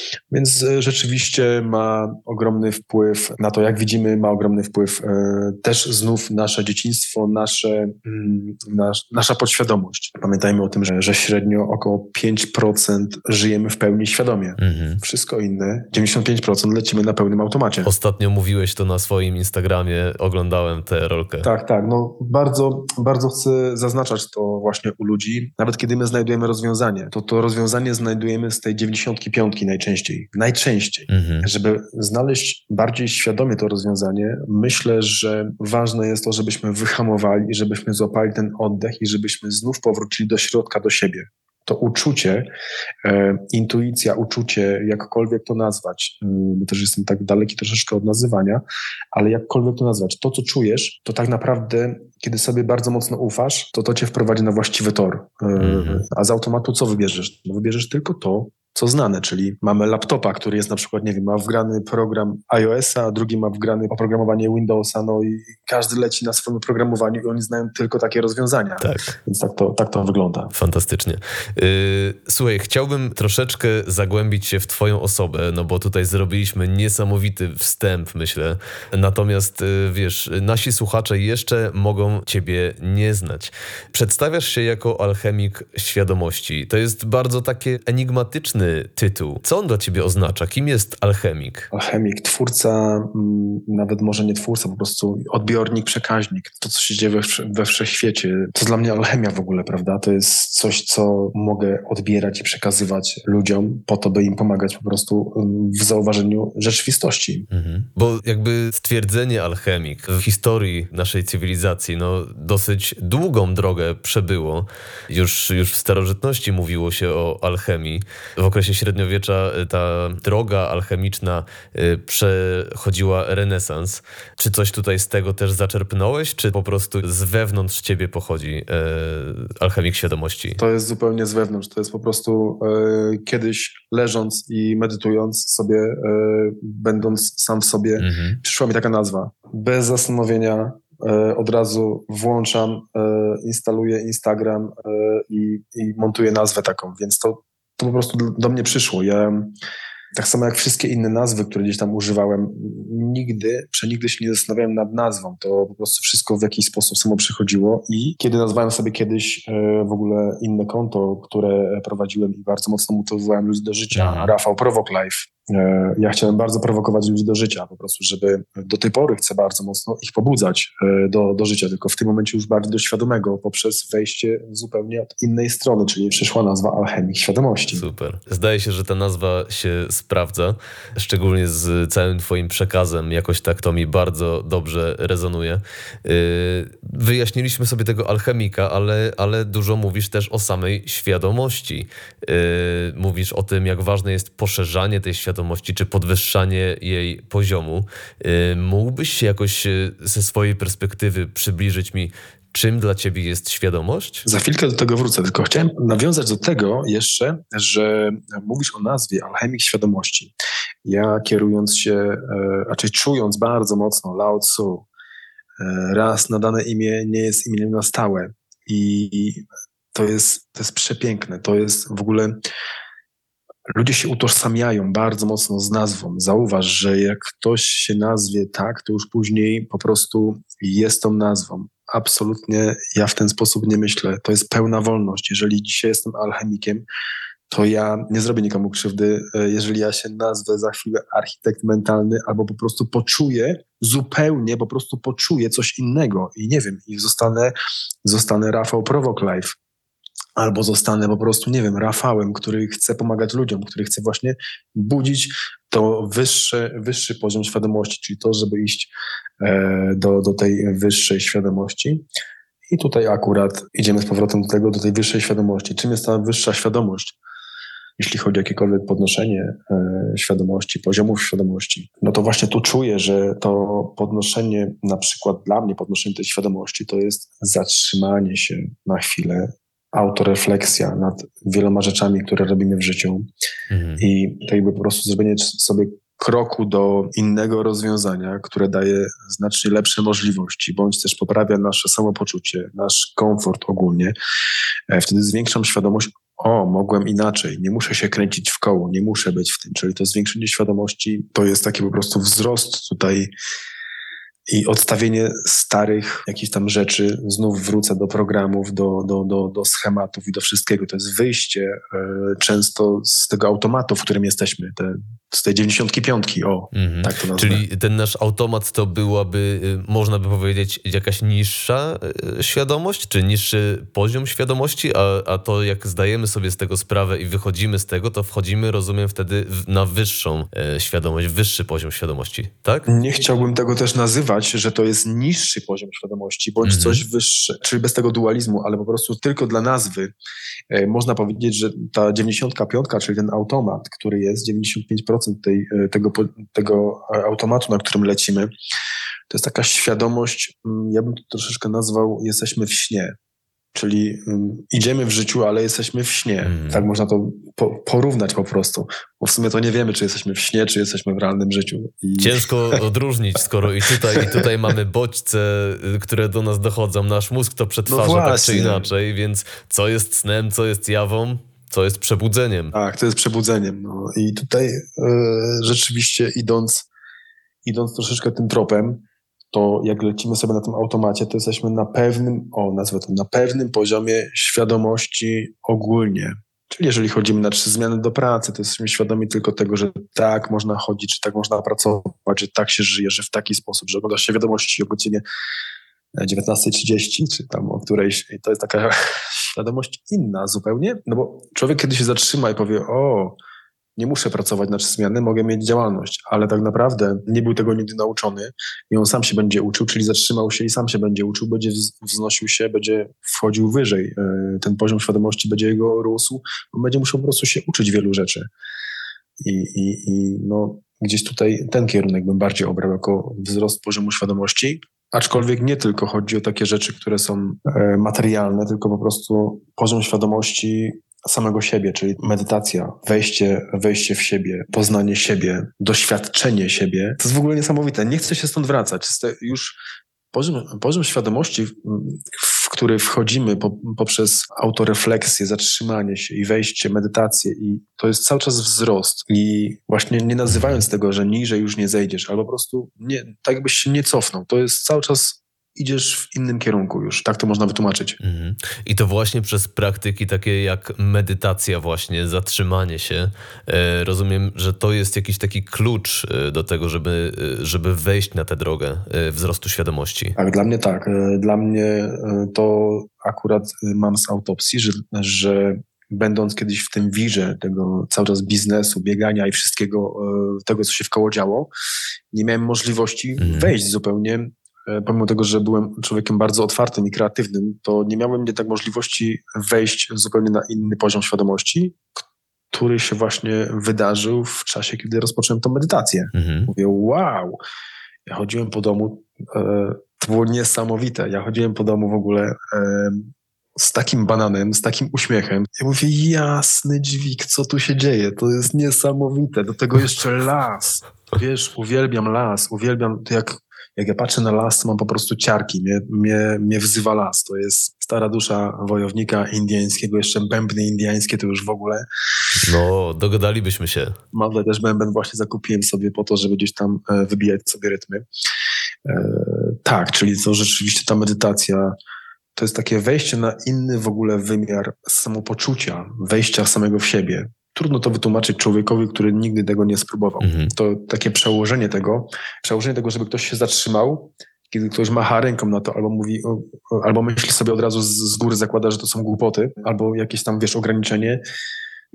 więc e, rzeczywiście ma ogromny wpływ na to, jak widzimy, ma ogromny wpływ e, też znów nasze dzieciństwo, nasze, mm, nasz, nasza podświadomość. Pamiętajmy o tym, że, że średnio około 5% żyjemy w pełni świadomie. Mhm. Wszystko inne, 95% lecimy na pełnym automacie. Ostatnio mówiłeś to na swoim Instagramie, oglądałem tę rolkę. Tak, tak. No bardzo, bardzo chcę zaznaczać to właśnie u ludzi. Nawet kiedy my znajdujemy rozwiązanie, to to rozwiązanie znajdujemy z tej 95 najczęściej najczęściej. Mhm. Żeby znaleźć bardziej świadomie to rozwiązanie, myślę, że ważne jest to, żebyśmy wyhamowali i żebyśmy złapali ten oddech i żebyśmy znów powrócili do środka, do siebie to uczucie, e, intuicja, uczucie, jakkolwiek to nazwać, e, bo też jestem tak daleki troszeczkę od nazywania, ale jakkolwiek to nazwać, to co czujesz, to tak naprawdę, kiedy sobie bardzo mocno ufasz, to to cię wprowadzi na właściwy tor. E, mhm. A z automatu co wybierzesz? No wybierzesz tylko to, co znane, czyli mamy laptopa, który jest na przykład, nie wiem, ma wgrany program iOS-a, a drugi ma wgrany oprogramowanie Windowsa, no i każdy leci na swoim oprogramowaniu i oni znają tylko takie rozwiązania. Tak. Więc tak to, tak to wygląda. Fantastycznie. Yy, słuchaj, chciałbym troszeczkę zagłębić się w twoją osobę, no bo tutaj zrobiliśmy niesamowity wstęp, myślę. Natomiast, yy, wiesz, nasi słuchacze jeszcze mogą ciebie nie znać. Przedstawiasz się jako alchemik świadomości. To jest bardzo takie enigmatyczne tytuł. Co on dla ciebie oznacza? Kim jest alchemik? Alchemik, twórca, mm, nawet może nie twórca, po prostu odbiornik, przekaźnik. To, co się dzieje we, we wszechświecie. To dla mnie alchemia w ogóle, prawda? To jest coś, co mogę odbierać i przekazywać ludziom po to, by im pomagać po prostu mm, w zauważeniu rzeczywistości. Mhm. Bo jakby stwierdzenie alchemik w historii naszej cywilizacji, no dosyć długą drogę przebyło. Już, już w starożytności mówiło się o alchemii. Okresie średniowiecza y, ta droga alchemiczna y, przechodziła renesans. Czy coś tutaj z tego też zaczerpnąłeś, czy po prostu z wewnątrz ciebie pochodzi e, alchemik świadomości? To jest zupełnie z wewnątrz. To jest po prostu kiedyś leżąc i medytując sobie, będąc sam w sobie, mhm. przyszła mi taka nazwa. Bez zastanowienia od razu włączam, instaluję Instagram i, i montuję nazwę taką, więc to to po prostu do, mnie przyszło. Ja tak samo jak wszystkie inne nazwy, które gdzieś tam używałem, nigdy, przenigdy się nie zastanawiałem nad nazwą. To po prostu wszystko w jakiś sposób samo przychodziło i kiedy nazwałem sobie kiedyś e, w ogóle inne konto, które prowadziłem i bardzo mocno motywowałem ludzi do życia, Aha. Rafał Provoke Life, ja chciałem bardzo prowokować ludzi do życia, po prostu, żeby do tej pory chcę bardzo mocno ich pobudzać e, do, do życia, tylko w tym momencie już bardziej do świadomego, poprzez wejście zupełnie od innej strony, czyli przyszła nazwa Alchemik Świadomości. Super. Zdaje się, że ta nazwa się sprawdza, szczególnie z całym Twoim przekazem. Jakoś tak to mi bardzo dobrze rezonuje. Yy, wyjaśniliśmy sobie tego alchemika, ale, ale dużo mówisz też o samej świadomości. Mówisz o tym, jak ważne jest poszerzanie tej świadomości, czy podwyższanie jej poziomu. Yy, mógłbyś się jakoś ze swojej perspektywy przybliżyć mi, Czym dla ciebie jest świadomość? Za chwilkę do tego wrócę, tylko chciałem nawiązać do tego jeszcze, że mówisz o nazwie Alchemik Świadomości. Ja kierując się, e, raczej czując bardzo mocno Lao Tzu, e, raz nadane imię nie jest imieniem na stałe i to jest, to jest przepiękne. To jest w ogóle ludzie się utożsamiają bardzo mocno z nazwą. Zauważ, że jak ktoś się nazwie tak, to już później po prostu jest tą nazwą absolutnie ja w ten sposób nie myślę. To jest pełna wolność. Jeżeli dzisiaj jestem alchemikiem, to ja nie zrobię nikomu krzywdy, e, jeżeli ja się nazwę za chwilę architekt mentalny, albo po prostu poczuję zupełnie, po prostu poczuję coś innego i nie wiem, i zostanę, zostanę Rafał Prowok Life. Albo zostanę po prostu, nie wiem, Rafałem, który chce pomagać ludziom, który chce właśnie budzić to wyższy, wyższy poziom świadomości, czyli to, żeby iść e, do, do tej wyższej świadomości. I tutaj akurat idziemy z powrotem do tego, do tej wyższej świadomości. Czym jest ta wyższa świadomość? Jeśli chodzi o jakiekolwiek podnoszenie e, świadomości, poziomów świadomości, no to właśnie tu czuję, że to podnoszenie, na przykład dla mnie podnoszenie tej świadomości, to jest zatrzymanie się na chwilę autorefleksja nad wieloma rzeczami, które robimy w życiu mhm. i to jakby po prostu zrobienie sobie kroku do innego rozwiązania, które daje znacznie lepsze możliwości, bądź też poprawia nasze samopoczucie, nasz komfort ogólnie. E, wtedy zwiększam świadomość, o, mogłem inaczej, nie muszę się kręcić w koło, nie muszę być w tym, czyli to zwiększenie świadomości to jest taki po prostu wzrost tutaj i odstawienie starych jakichś tam rzeczy, znów wrócę do programów, do, do, do, do schematów i do wszystkiego. To jest wyjście e, często z tego automatu, w którym jesteśmy, te, z tej 95, o, mhm. tak to nazwę. Czyli ten nasz automat to byłaby, y, można by powiedzieć, jakaś niższa y, świadomość, czy niższy poziom świadomości, a, a to jak zdajemy sobie z tego sprawę i wychodzimy z tego, to wchodzimy, rozumiem, wtedy na wyższą e, świadomość, wyższy poziom świadomości, tak? Nie chciałbym tego też nazywać, że to jest niższy poziom świadomości, bądź mhm. coś wyższe, czyli bez tego dualizmu, ale po prostu tylko dla nazwy e, można powiedzieć, że ta 95, czyli ten automat, który jest, 95% tej, e, tego, tego automatu, na którym lecimy, to jest taka świadomość, mm, ja bym to troszeczkę nazwał, jesteśmy w śnie. Czyli um, idziemy w życiu, ale jesteśmy w śnie. Mm. Tak można to po, porównać po prostu. Bo w sumie to nie wiemy, czy jesteśmy w śnie, czy jesteśmy w realnym życiu. I... Ciężko odróżnić, skoro i tutaj, i tutaj mamy bodźce, y, które do nas dochodzą. Nasz mózg to przetwarza no tak czy inaczej, więc co jest snem, co jest jawą, co jest przebudzeniem. Tak, to jest przebudzeniem. No. I tutaj yy, rzeczywiście idąc, idąc troszeczkę tym tropem, to jak lecimy sobie na tym automacie, to jesteśmy na pewnym, o nazwę to, na pewnym poziomie świadomości ogólnie. Czyli jeżeli chodzimy na trzy zmiany do pracy, to jesteśmy świadomi tylko tego, że tak można chodzić, że tak można pracować, że tak się żyje, że w taki sposób, że ogląda się wiadomości o godzinie 19.30, czy tam o którejś. I to jest taka świadomość inna zupełnie, no bo człowiek kiedy się zatrzyma i powie, o, nie muszę pracować na trzy zmiany, mogę mieć działalność, ale tak naprawdę nie był tego nigdy nauczony i on sam się będzie uczył, czyli zatrzymał się i sam się będzie uczył, będzie wznosił się, będzie wchodził wyżej. E, ten poziom świadomości będzie jego rósł, on będzie musiał po prostu się uczyć wielu rzeczy. I, i, i no, gdzieś tutaj ten kierunek bym bardziej obrał jako wzrost poziomu świadomości, aczkolwiek nie tylko chodzi o takie rzeczy, które są e, materialne, tylko po prostu poziom świadomości samego siebie, czyli medytacja, wejście, wejście w siebie, poznanie siebie, doświadczenie siebie. To jest w ogóle niesamowite. Nie chcę się stąd wracać. Już poziom, poziom świadomości, w który wchodzimy po, poprzez autorefleksję, zatrzymanie się i wejście, medytację i to jest cały czas wzrost. I właśnie nie nazywając tego, że niżej już nie zejdziesz, albo po prostu nie, tak jakbyś się nie cofnął. To jest cały czas idziesz w innym kierunku już. Tak to można wytłumaczyć. Mhm. I to właśnie przez praktyki takie jak medytacja właśnie, zatrzymanie się. E, rozumiem, że to jest jakiś taki klucz e, do tego, żeby, e, żeby wejść na tę drogę wzrostu świadomości. Tak, dla mnie tak. Dla mnie to akurat mam z autopsji, że, że będąc kiedyś w tym wirze tego cały czas biznesu, biegania i wszystkiego tego, co się w koło działo, nie miałem możliwości mhm. wejść zupełnie pomimo tego, że byłem człowiekiem bardzo otwartym i kreatywnym, to nie miałem jednak możliwości wejść zupełnie na inny poziom świadomości, który się właśnie wydarzył w czasie, kiedy rozpocząłem tą medytację. Mhm. Mówię, wow, ja chodziłem po domu, e, to było niesamowite. Ja chodziłem po domu w ogóle e, z takim bananem, z takim uśmiechem. Ja mówię, jasny dźwig, co tu się dzieje? To jest niesamowite. Do tego jeszcze las. Wiesz, uwielbiam las, uwielbiam to jak jak ja patrzę na las, to mam po prostu ciarki. Mnie, mnie, mnie wzywa las. To jest stara dusza wojownika indyjskiego, jeszcze bębny indyjskie to już w ogóle. No, dogadalibyśmy się. Mam też bęben, właśnie zakupiłem sobie po to, żeby gdzieś tam e, wybijać sobie rytmy. E, tak, czyli to rzeczywiście ta medytacja to jest takie wejście na inny w ogóle wymiar samopoczucia, wejścia samego w siebie trudno to wytłumaczyć człowiekowi, który nigdy tego nie spróbował. Mhm. To takie przełożenie tego, przełożenie tego, żeby ktoś się zatrzymał, kiedy ktoś macha ręką na to, albo mówi, albo myśli sobie od razu z, z góry, zakłada, że to są głupoty, albo jakieś tam, wiesz, ograniczenie.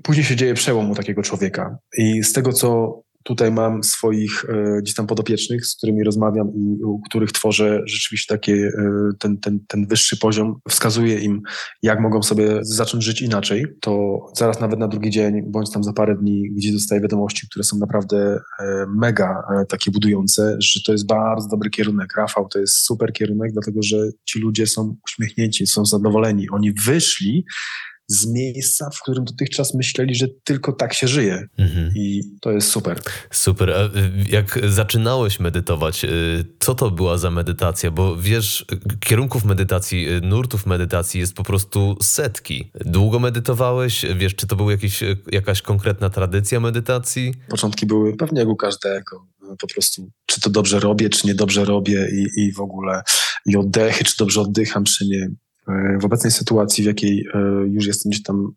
Później się dzieje przełom u takiego człowieka. I z tego, co tutaj mam swoich e, gdzieś tam podopiecznych, z którymi rozmawiam i u których tworzę rzeczywiście takie, e, ten, ten, ten wyższy poziom, wskazuję im, jak mogą sobie zacząć żyć inaczej, to zaraz nawet na drugi dzień, bądź tam za parę dni, gdzie dostaję wiadomości, które są naprawdę e, mega takie budujące, że to jest bardzo dobry kierunek. Rafał, to jest super kierunek, dlatego że ci ludzie są uśmiechnięci, są zadowoleni. Oni wyszli z miejsca, w którym dotychczas myśleli, że tylko tak się żyje. Mhm. I to jest super. Super. A y, jak zaczynałeś medytować, y, co to była za medytacja? Bo wiesz, kierunków medytacji, y, nurtów medytacji jest po prostu setki. Długo medytowałeś? Wiesz, czy to była jakieś, jakaś konkretna tradycja medytacji? Początki były pewnie jak u każdego po prostu, czy to dobrze robię, czy nie dobrze robię i, i w ogóle i oddechy, czy dobrze oddycham, czy nie. W obecnej sytuacji, w jakiej e, już jestem gdzieś tam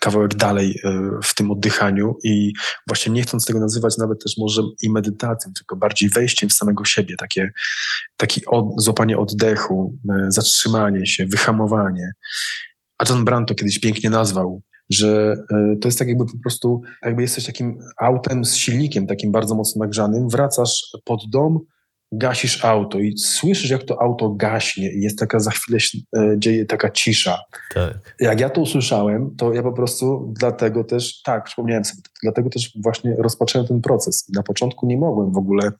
kawałek dalej e, w tym oddychaniu i właśnie nie chcąc tego nazywać nawet też może i medytacją, tylko bardziej wejściem w samego siebie, takie, takie od, złapanie oddechu, e, zatrzymanie się, wyhamowanie. A John Brand to kiedyś pięknie nazwał, że to jest tak jakby po prostu, jakby jesteś takim autem z silnikiem takim bardzo mocno nagrzanym, wracasz pod dom, gasisz auto i słyszysz, jak to auto gaśnie i jest taka za chwilę się dzieje taka cisza. Tak. Jak ja to usłyszałem, to ja po prostu dlatego też, tak, przypomniałem sobie, dlatego też właśnie rozpocząłem ten proces. Na początku nie mogłem w ogóle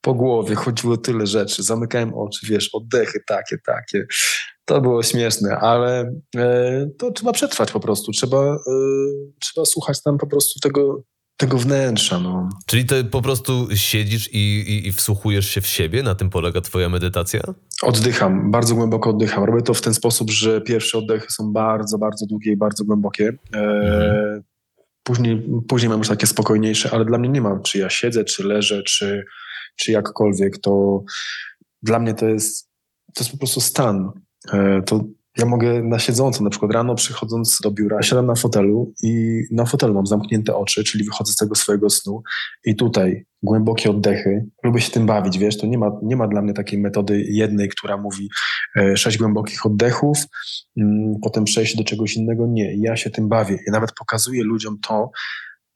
po głowie, chodziło tyle rzeczy, zamykałem oczy, wiesz, oddechy takie, takie. To było śmieszne, ale e, to trzeba przetrwać po prostu, trzeba, e, trzeba słuchać tam po prostu tego, tego wnętrza. No. Czyli to po prostu siedzisz i, i, i, wsłuchujesz się w siebie? Na tym polega twoja medytacja? Oddycham, bardzo głęboko oddycham. Robię to w ten sposób, że pierwsze oddechy są bardzo, bardzo długie i bardzo głębokie. E, mhm. później, później mam już takie spokojniejsze, ale dla mnie nie ma, czy ja siedzę, czy leżę, czy, czy jakkolwiek. To dla mnie to jest, to jest po prostu stan. E, to ja mogę na siedząco, na przykład rano przychodząc do biura, siadam na fotelu i na fotelu mam zamknięte oczy, czyli wychodzę z tego swojego snu i tutaj głębokie oddechy. Lubię się tym bawić, wiesz, to nie ma, nie ma dla mnie takiej metody jednej, która mówi e, sześć głębokich oddechów, mm, potem przejść do czegoś innego. Nie, ja się tym bawię. Ja nawet pokazuję ludziom to,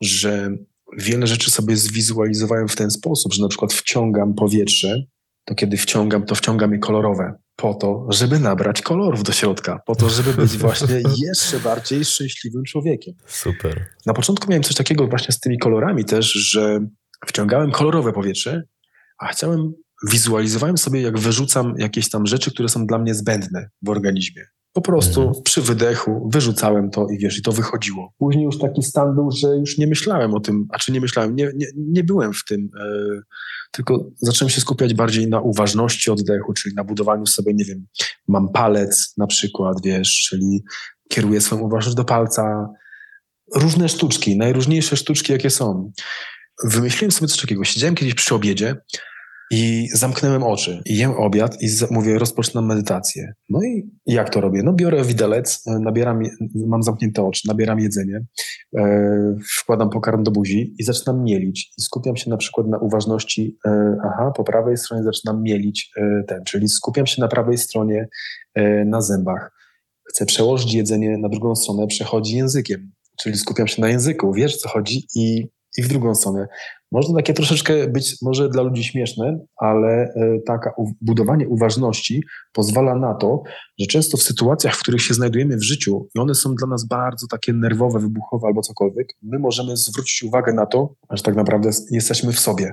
że wiele rzeczy sobie zwizualizowałem w ten sposób, że na przykład wciągam powietrze, to kiedy wciągam, to wciągam je kolorowe po to, żeby nabrać kolorów do środka, po to, żeby być właśnie jeszcze bardziej szczęśliwym człowiekiem. Super. Na początku miałem coś takiego właśnie z tymi kolorami też, że wciągałem kolorowe powietrze, a chciałem, wizualizowałem sobie, jak wyrzucam jakieś tam rzeczy, które są dla mnie zbędne w organizmie. Po prostu mhm. przy wydechu wyrzucałem to i wiesz, i to wychodziło. Później już taki stan był, że już nie myślałem o tym, a czy nie myślałem, nie, nie, nie byłem w tym, e, tylko zacząłem się skupiać bardziej na uważności oddechu, czyli na budowaniu sobie, nie wiem, mam palec na przykład, wiesz, czyli kieruję swoją uważność do palca. Różne sztuczki, najróżniejsze sztuczki, jakie są. Wymyśliłem sobie coś takiego. Siedziałem kiedyś przy obiedzie I zamknąłem oczy, i jem obiad i mówię, rozpoczynam medytację. No i jak to robię? No biorę widelec, e, nabieram, mam zamknięte oczy, nabieram jedzenie, e, wkładam pokarm do buzi i zaczynam mielić. I skupiam się na przykład na uważności, e, aha, po prawej stronie zaczynam mielić e, ten, czyli skupiam się na prawej stronie e, na zębach. Chcę przełożyć jedzenie na drugą stronę, przechodzi językiem, czyli skupiam się na języku, wiesz co chodzi i i w drugą stronę. Można takie troszeczkę być może dla ludzi śmieszne, ale e, taka budowanie uważności pozwala na to, że często w sytuacjach, w których się znajdujemy w życiu i one są dla nas bardzo takie nerwowe, wybuchowe albo cokolwiek, my możemy zwrócić uwagę na to, że tak naprawdę jesteśmy w sobie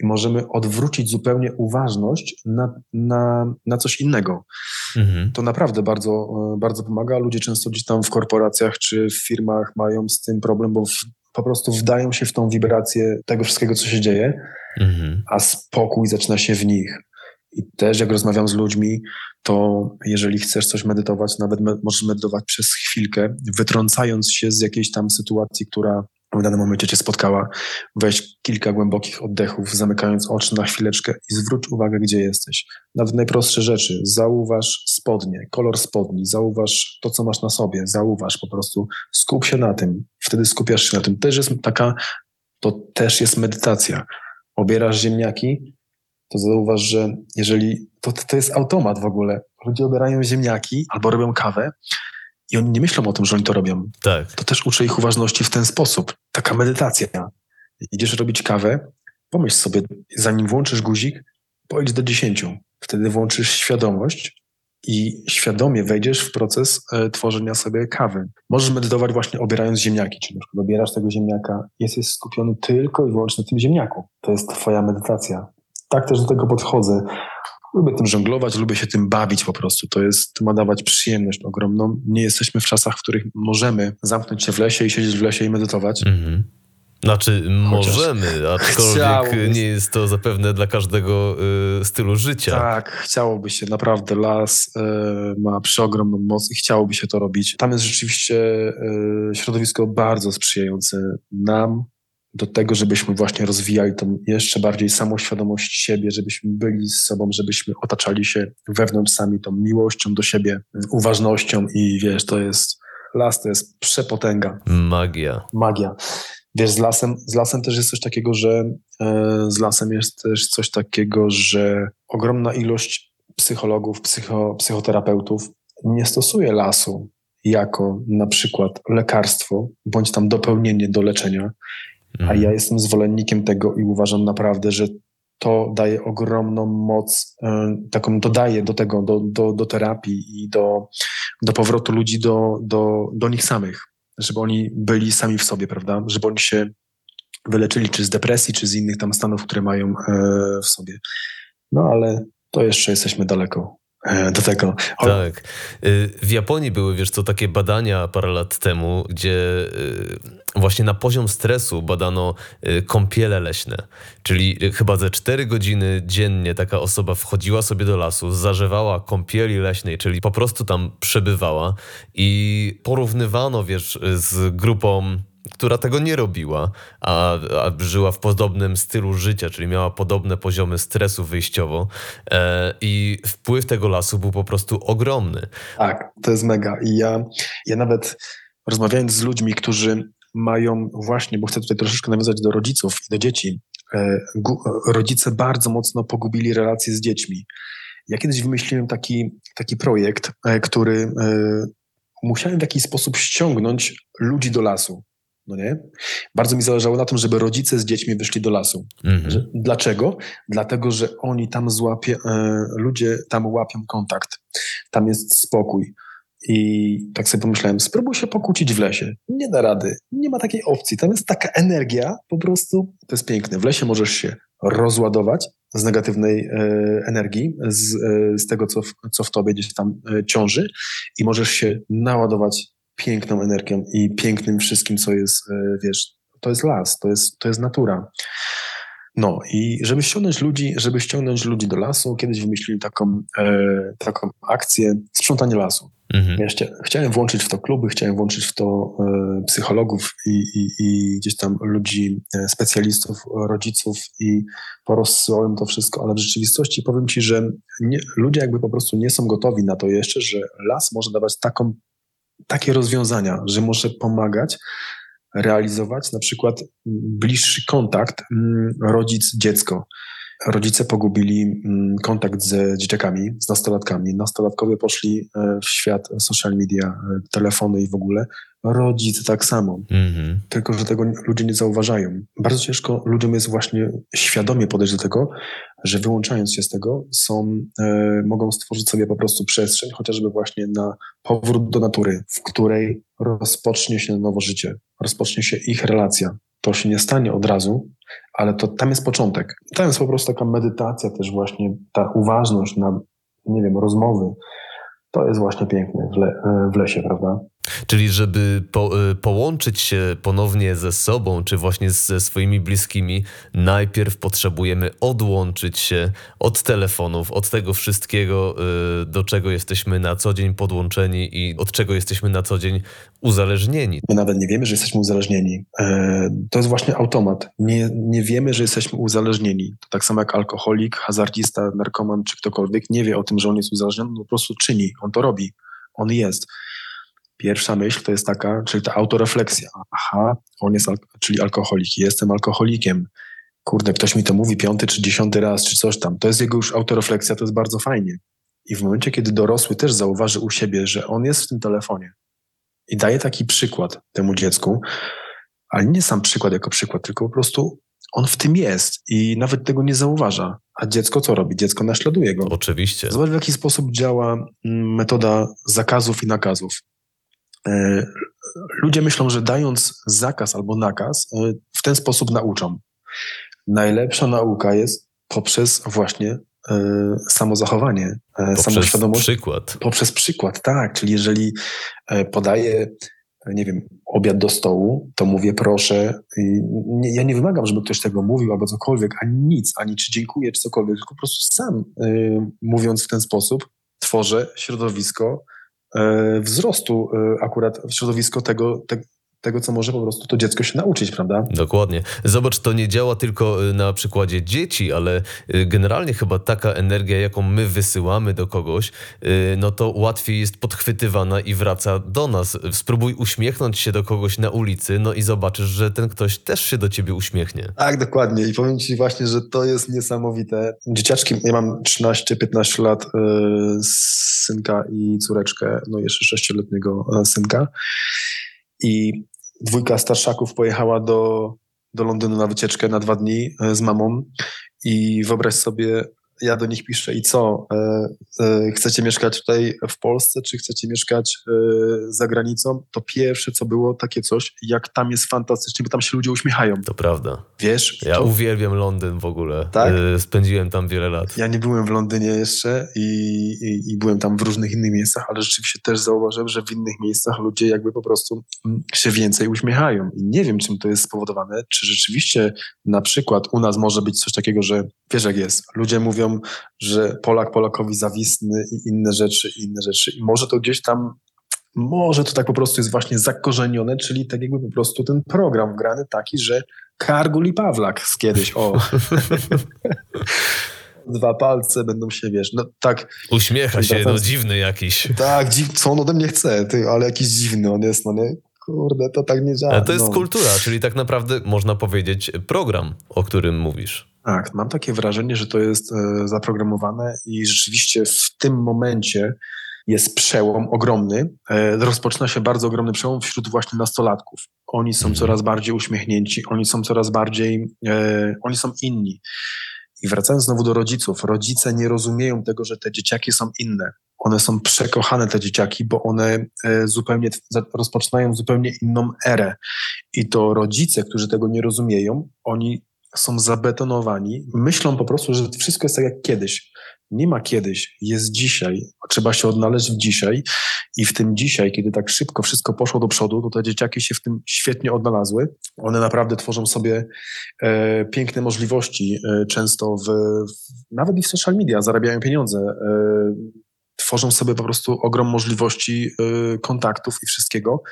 i możemy odwrócić zupełnie uważność na, na, na coś innego. Mhm. To naprawdę bardzo, e, bardzo pomaga. Ludzie często gdzieś tam w korporacjach czy w firmach mają z tym problem, bo w po prostu wdają się w tą wibrację tego wszystkiego, co się dzieje, mhm. a spokój zaczyna się w nich. I też jak rozmawiam z ludźmi, to jeżeli chcesz coś medytować, nawet me możesz medytować przez chwilkę, wytrącając się z jakiejś tam sytuacji, która w danym momencie cię spotkała, weź kilka głębokich oddechów, zamykając oczy na chwileczkę i zwróć uwagę, gdzie jesteś. Nawet najprostsze rzeczy. Zauważ spodnie, kolor spodni, zauważ to, co masz na sobie, zauważ po prostu, skup się na tym. Wtedy skupiasz się na tym. Też jest taka, to też jest medytacja. Obierasz ziemniaki, to zauważ, że jeżeli, to, to jest automat w ogóle. Ludzie obierają ziemniaki albo robią kawę, i oni nie myślą o tym, że oni to robią. Tak. To też uczy ich uważności w ten sposób. Taka medytacja. Idziesz robić kawę, pomyśl sobie, zanim włączysz guzik, pojdź do dziesięciu. Wtedy włączysz świadomość i świadomie wejdziesz w proces e, tworzenia sobie kawy. Możesz medytować właśnie obierając ziemniaki, czyli na przykład obierasz tego ziemniaka, jesteś skupiony tylko i wyłącznie na tym ziemniaku. To jest twoja medytacja. Tak też do tego podchodzę. Lubię tym żonglować, lubię się tym bawić po prostu. To jest, to ma dawać przyjemność ogromną. Nie jesteśmy w czasach, w których możemy zamknąć się w lesie i siedzieć w lesie i medytować. Mhm. Znaczy, Chociaż możemy, aczkolwiek nie jest to zapewne dla każdego y, stylu życia. Tak, chciałoby się, naprawdę. Las y, ma przeogromną moc i chciałoby się to robić. Tam jest rzeczywiście y, środowisko bardzo sprzyjające nam, do tego, żebyśmy właśnie rozwijali tą jeszcze bardziej samoświadomość siebie, żebyśmy byli z sobą, żebyśmy otaczali się wewnątrz sami tą miłością do siebie, uważnością i wiesz, to jest, las to jest przepotęga. Magia. Magia. Wiesz, z lasem, z lasem też jest coś takiego, że e, z lasem jest też coś takiego, że ogromna ilość psychologów, psycho, psychoterapeutów nie stosuje lasu jako na przykład lekarstwo bądź tam dopełnienie do leczenia, a ja mhm. jestem zwolennikiem tego i uważam naprawdę, że to daje ogromną moc, e, taką dodaje do tego, do, do, do terapii i do, do powrotu ludzi do, do, do nich samych, żeby oni byli sami w sobie, prawda? Żeby oni się wyleczyli czy z depresji, czy z innych tam stanów, które mają e, w sobie. No ale to jeszcze jesteśmy daleko e, do tego. Tak. W Japonii były, wiesz co, takie badania parę lat temu, gdzie właśnie na poziom stresu badano y, kąpiele leśne. Czyli y, chyba ze 4 godziny dziennie taka osoba wchodziła sobie do lasu, zażewała kąpieli leśnej, czyli po prostu tam przebywała i porównywano, wiesz, z grupą która tego nie robiła, a, a, żyła w podobnym stylu życia, czyli miała podobne poziomy stresu wyjściowo. E, I wpływ tego lasu był po prostu ogromny. Tak, to jest mega. I ja, ja nawet rozmawiając z ludźmi, którzy mają właśnie, bo chcę tutaj troszeczkę nawiązać do rodziców i do dzieci. E, rodzice bardzo mocno pogubili relacje z dziećmi. Ja kiedyś wymyśliłem taki, taki projekt, e, który e, musiałem w jakiś sposób ściągnąć ludzi do lasu. No nie? Bardzo mi zależało na tym, żeby rodzice z dziećmi wyszli do lasu. Mhm. Dlaczego? Dlatego, że oni tam złapie, ludzie tam łapią kontakt. Tam jest spokój i tak sobie pomyślałem, spróbuj się pokłócić w lesie. Nie da rady, nie ma takiej opcji. Tam jest taka energia, po prostu to jest piękne. W lesie możesz się rozładować z negatywnej e, energii, z, e, z tego, co w, co w tobie gdzieś tam e, ciąży, i możesz się naładować piękną energią i pięknym wszystkim, co jest, e, wiesz, to jest las, to jest, to jest natura. No i żeby ściągnąć ludzi, żeby ściągnąć ludzi do lasu, kiedyś wymyślili taką, e, taką akcję sprzątanie lasu. Mhm. Ja chciałem włączyć w to kluby, chciałem włączyć w to e, psychologów i, i, i, gdzieś tam ludzi, e, specjalistów, rodziców i porozsyłałem to wszystko, ale w rzeczywistości powiem Ci, że nie, ludzie jakby po prostu nie są gotowi na to jeszcze, że las może dawać taką, takie rozwiązania, że może pomagać realizować na przykład bliższy kontakt mm, rodzic-dziecko rodzice pogubili mm, kontakt z dzieciakami, z nastolatkami. Nastolatkowie poszli e, w świat social media, e, telefony i w ogóle. Rodzice tak samo. Mm-hmm. Tylko, że tego ludzie nie zauważają. Bardzo ciężko ludziom jest właśnie świadomie podejść do tego, że wyłączając się z tego, są, e, mogą stworzyć sobie po prostu przestrzeń, chociażby właśnie na powrót do natury, w której rozpocznie się nowo życie, rozpocznie się ich relacja. To się nie stanie od razu, ale to tam jest początek. Tam jest po prostu taka medytacja też właśnie, ta uważność na, nie wiem, rozmowy. To jest właśnie piękne w, le, w lesie, prawda? Czyli żeby po, y, połączyć się ponownie ze sobą, czy właśnie ze swoimi bliskimi, najpierw potrzebujemy odłączyć się od telefonów, od tego wszystkiego, y, do czego jesteśmy na co dzień podłączeni i od czego jesteśmy na co dzień uzależnieni. My nawet nie wiemy, że jesteśmy uzależnieni. E, to jest właśnie automat. Nie, nie wiemy, że jesteśmy uzależnieni. To tak samo jak alkoholik, hazardista, narkoman czy ktokolwiek nie wie o tym, że on jest uzależniony, on po prostu czyni, on to robi, on jest. Pierwsza myśl to jest taka, czyli ta autorefleksja. Aha, on jest, czyli alkoholik. Jestem alkoholikiem. Kurde, ktoś mi to mówi piąty czy dziesiąty raz, czy coś tam. To jest jego już autorefleksja, to jest bardzo fajnie. I w momencie, kiedy dorosły też zauważy u siebie, że on jest w tym telefonie i daje taki przykład temu dziecku, ale nie sam przykład jako przykład, tylko po prostu on w tym jest i nawet tego nie zauważa. A dziecko co robi? Dziecko naśladuje go. Oczywiście. Zobacz, w jaki sposób działa mm, metoda zakazów i nakazów. E, ludzie myślą, że dając zakaz albo nakaz, e, w ten sposób nauczą. Najlepsza nauka jest poprzez właśnie e, samozachowanie, poprzez samoświadomość. przykład. Poprzez przykład, tak. Czyli jeżeli podaję, nie wiem, obiad do stołu, to mówię proszę. Nie, ja nie wymagam, żeby ktoś tego mówił albo cokolwiek, ani nic, ani czy dziękuję, czy cokolwiek, tylko po prostu sam mówiąc w ten sposób tworzę środowisko, wzrostu e, akurat w środowisko tego, te, tego, co może po prostu to dziecko się nauczyć, prawda? Dokładnie. Zobacz, to nie działa tylko y, na przykładzie dzieci, ale y, generalnie chyba taka energia, jaką my wysyłamy do kogoś, y, no to łatwiej jest podchwytywana i wraca do nas. Spróbuj uśmiechnąć się do kogoś na ulicy, no i zobaczysz, że ten ktoś też się do ciebie uśmiechnie. Tak, dokładnie. I powiem ci właśnie, że to jest niesamowite. Dzieciaczki, ja mam 13-15 lat, synka i córeczkę, no jeszcze sześcioletniego synka. I dwójka starszaków pojechała do, do Londynu na wycieczkę na dwa dni e, z mamą. I wyobraź sobie, ja do nich piszę i co? E, e, chcecie mieszkać tutaj w Polsce, czy chcecie mieszkać e, za granicą? To pierwsze, co było, takie coś, jak tam jest fantastycznie, bo tam się ludzie uśmiechają. To prawda. Wiesz? Ja to... uwielbiam Londyn w ogóle. Tak? Spędziłem tam wiele lat. Ja nie byłem w Londynie jeszcze i, i, i, byłem tam w różnych innych miejscach, ale rzeczywiście też zauważyłem, że w innych miejscach ludzie jakby po prostu mm, się więcej uśmiechają. I nie wiem, czym to jest spowodowane. Czy rzeczywiście na przykład u nas może być coś takiego, że wiesz jak jest, ludzie mówią że Polak Polakowi zawistny i inne rzeczy, i inne rzeczy. I może to gdzieś tam, może to tak po prostu jest właśnie zakorzenione, czyli tak jakby po prostu ten program wgrany taki, że Kargul i Pawlak z kiedyś, o. Dwa palce będą się, wiesz, no tak. Uśmiecha się, no dziwny jakiś. Tak, dziw, co on ode mnie chce, ty, ale jakiś dziwny on jest, no nie? Kurde, to tak nie działa. Ale to jest no. kultura, czyli tak naprawdę można powiedzieć program, o którym mówisz. Tak, mam takie wrażenie, że to jest e, zaprogramowane i rzeczywiście w tym momencie jest przełom ogromny. E, rozpoczyna się bardzo ogromny przełom wśród właśnie nastolatków. Oni są mhm. coraz bardziej uśmiechnięci, oni są coraz bardziej, e, oni są inni. I wracając znowu do rodziców, rodzice nie rozumieją tego, że te dzieciaki są inne. One są przekochane, te dzieciaki, bo one zupełnie rozpoczynają zupełnie inną erę. I to rodzice, którzy tego nie rozumieją, oni są zabetonowani, myślą po prostu, że wszystko jest tak jak kiedyś. Nie ma kiedyś, jest dzisiaj. Trzeba się odnaleźć w dzisiaj i w tym dzisiaj, kiedy tak szybko wszystko poszło do przodu, to te dzieciaki się w tym świetnie odnalazły. One naprawdę tworzą sobie e, piękne możliwości, e, często w, w, nawet i w social media, zarabiają pieniądze. E, tworzą sobie po prostu ogrom możliwości y, kontaktów i wszystkiego.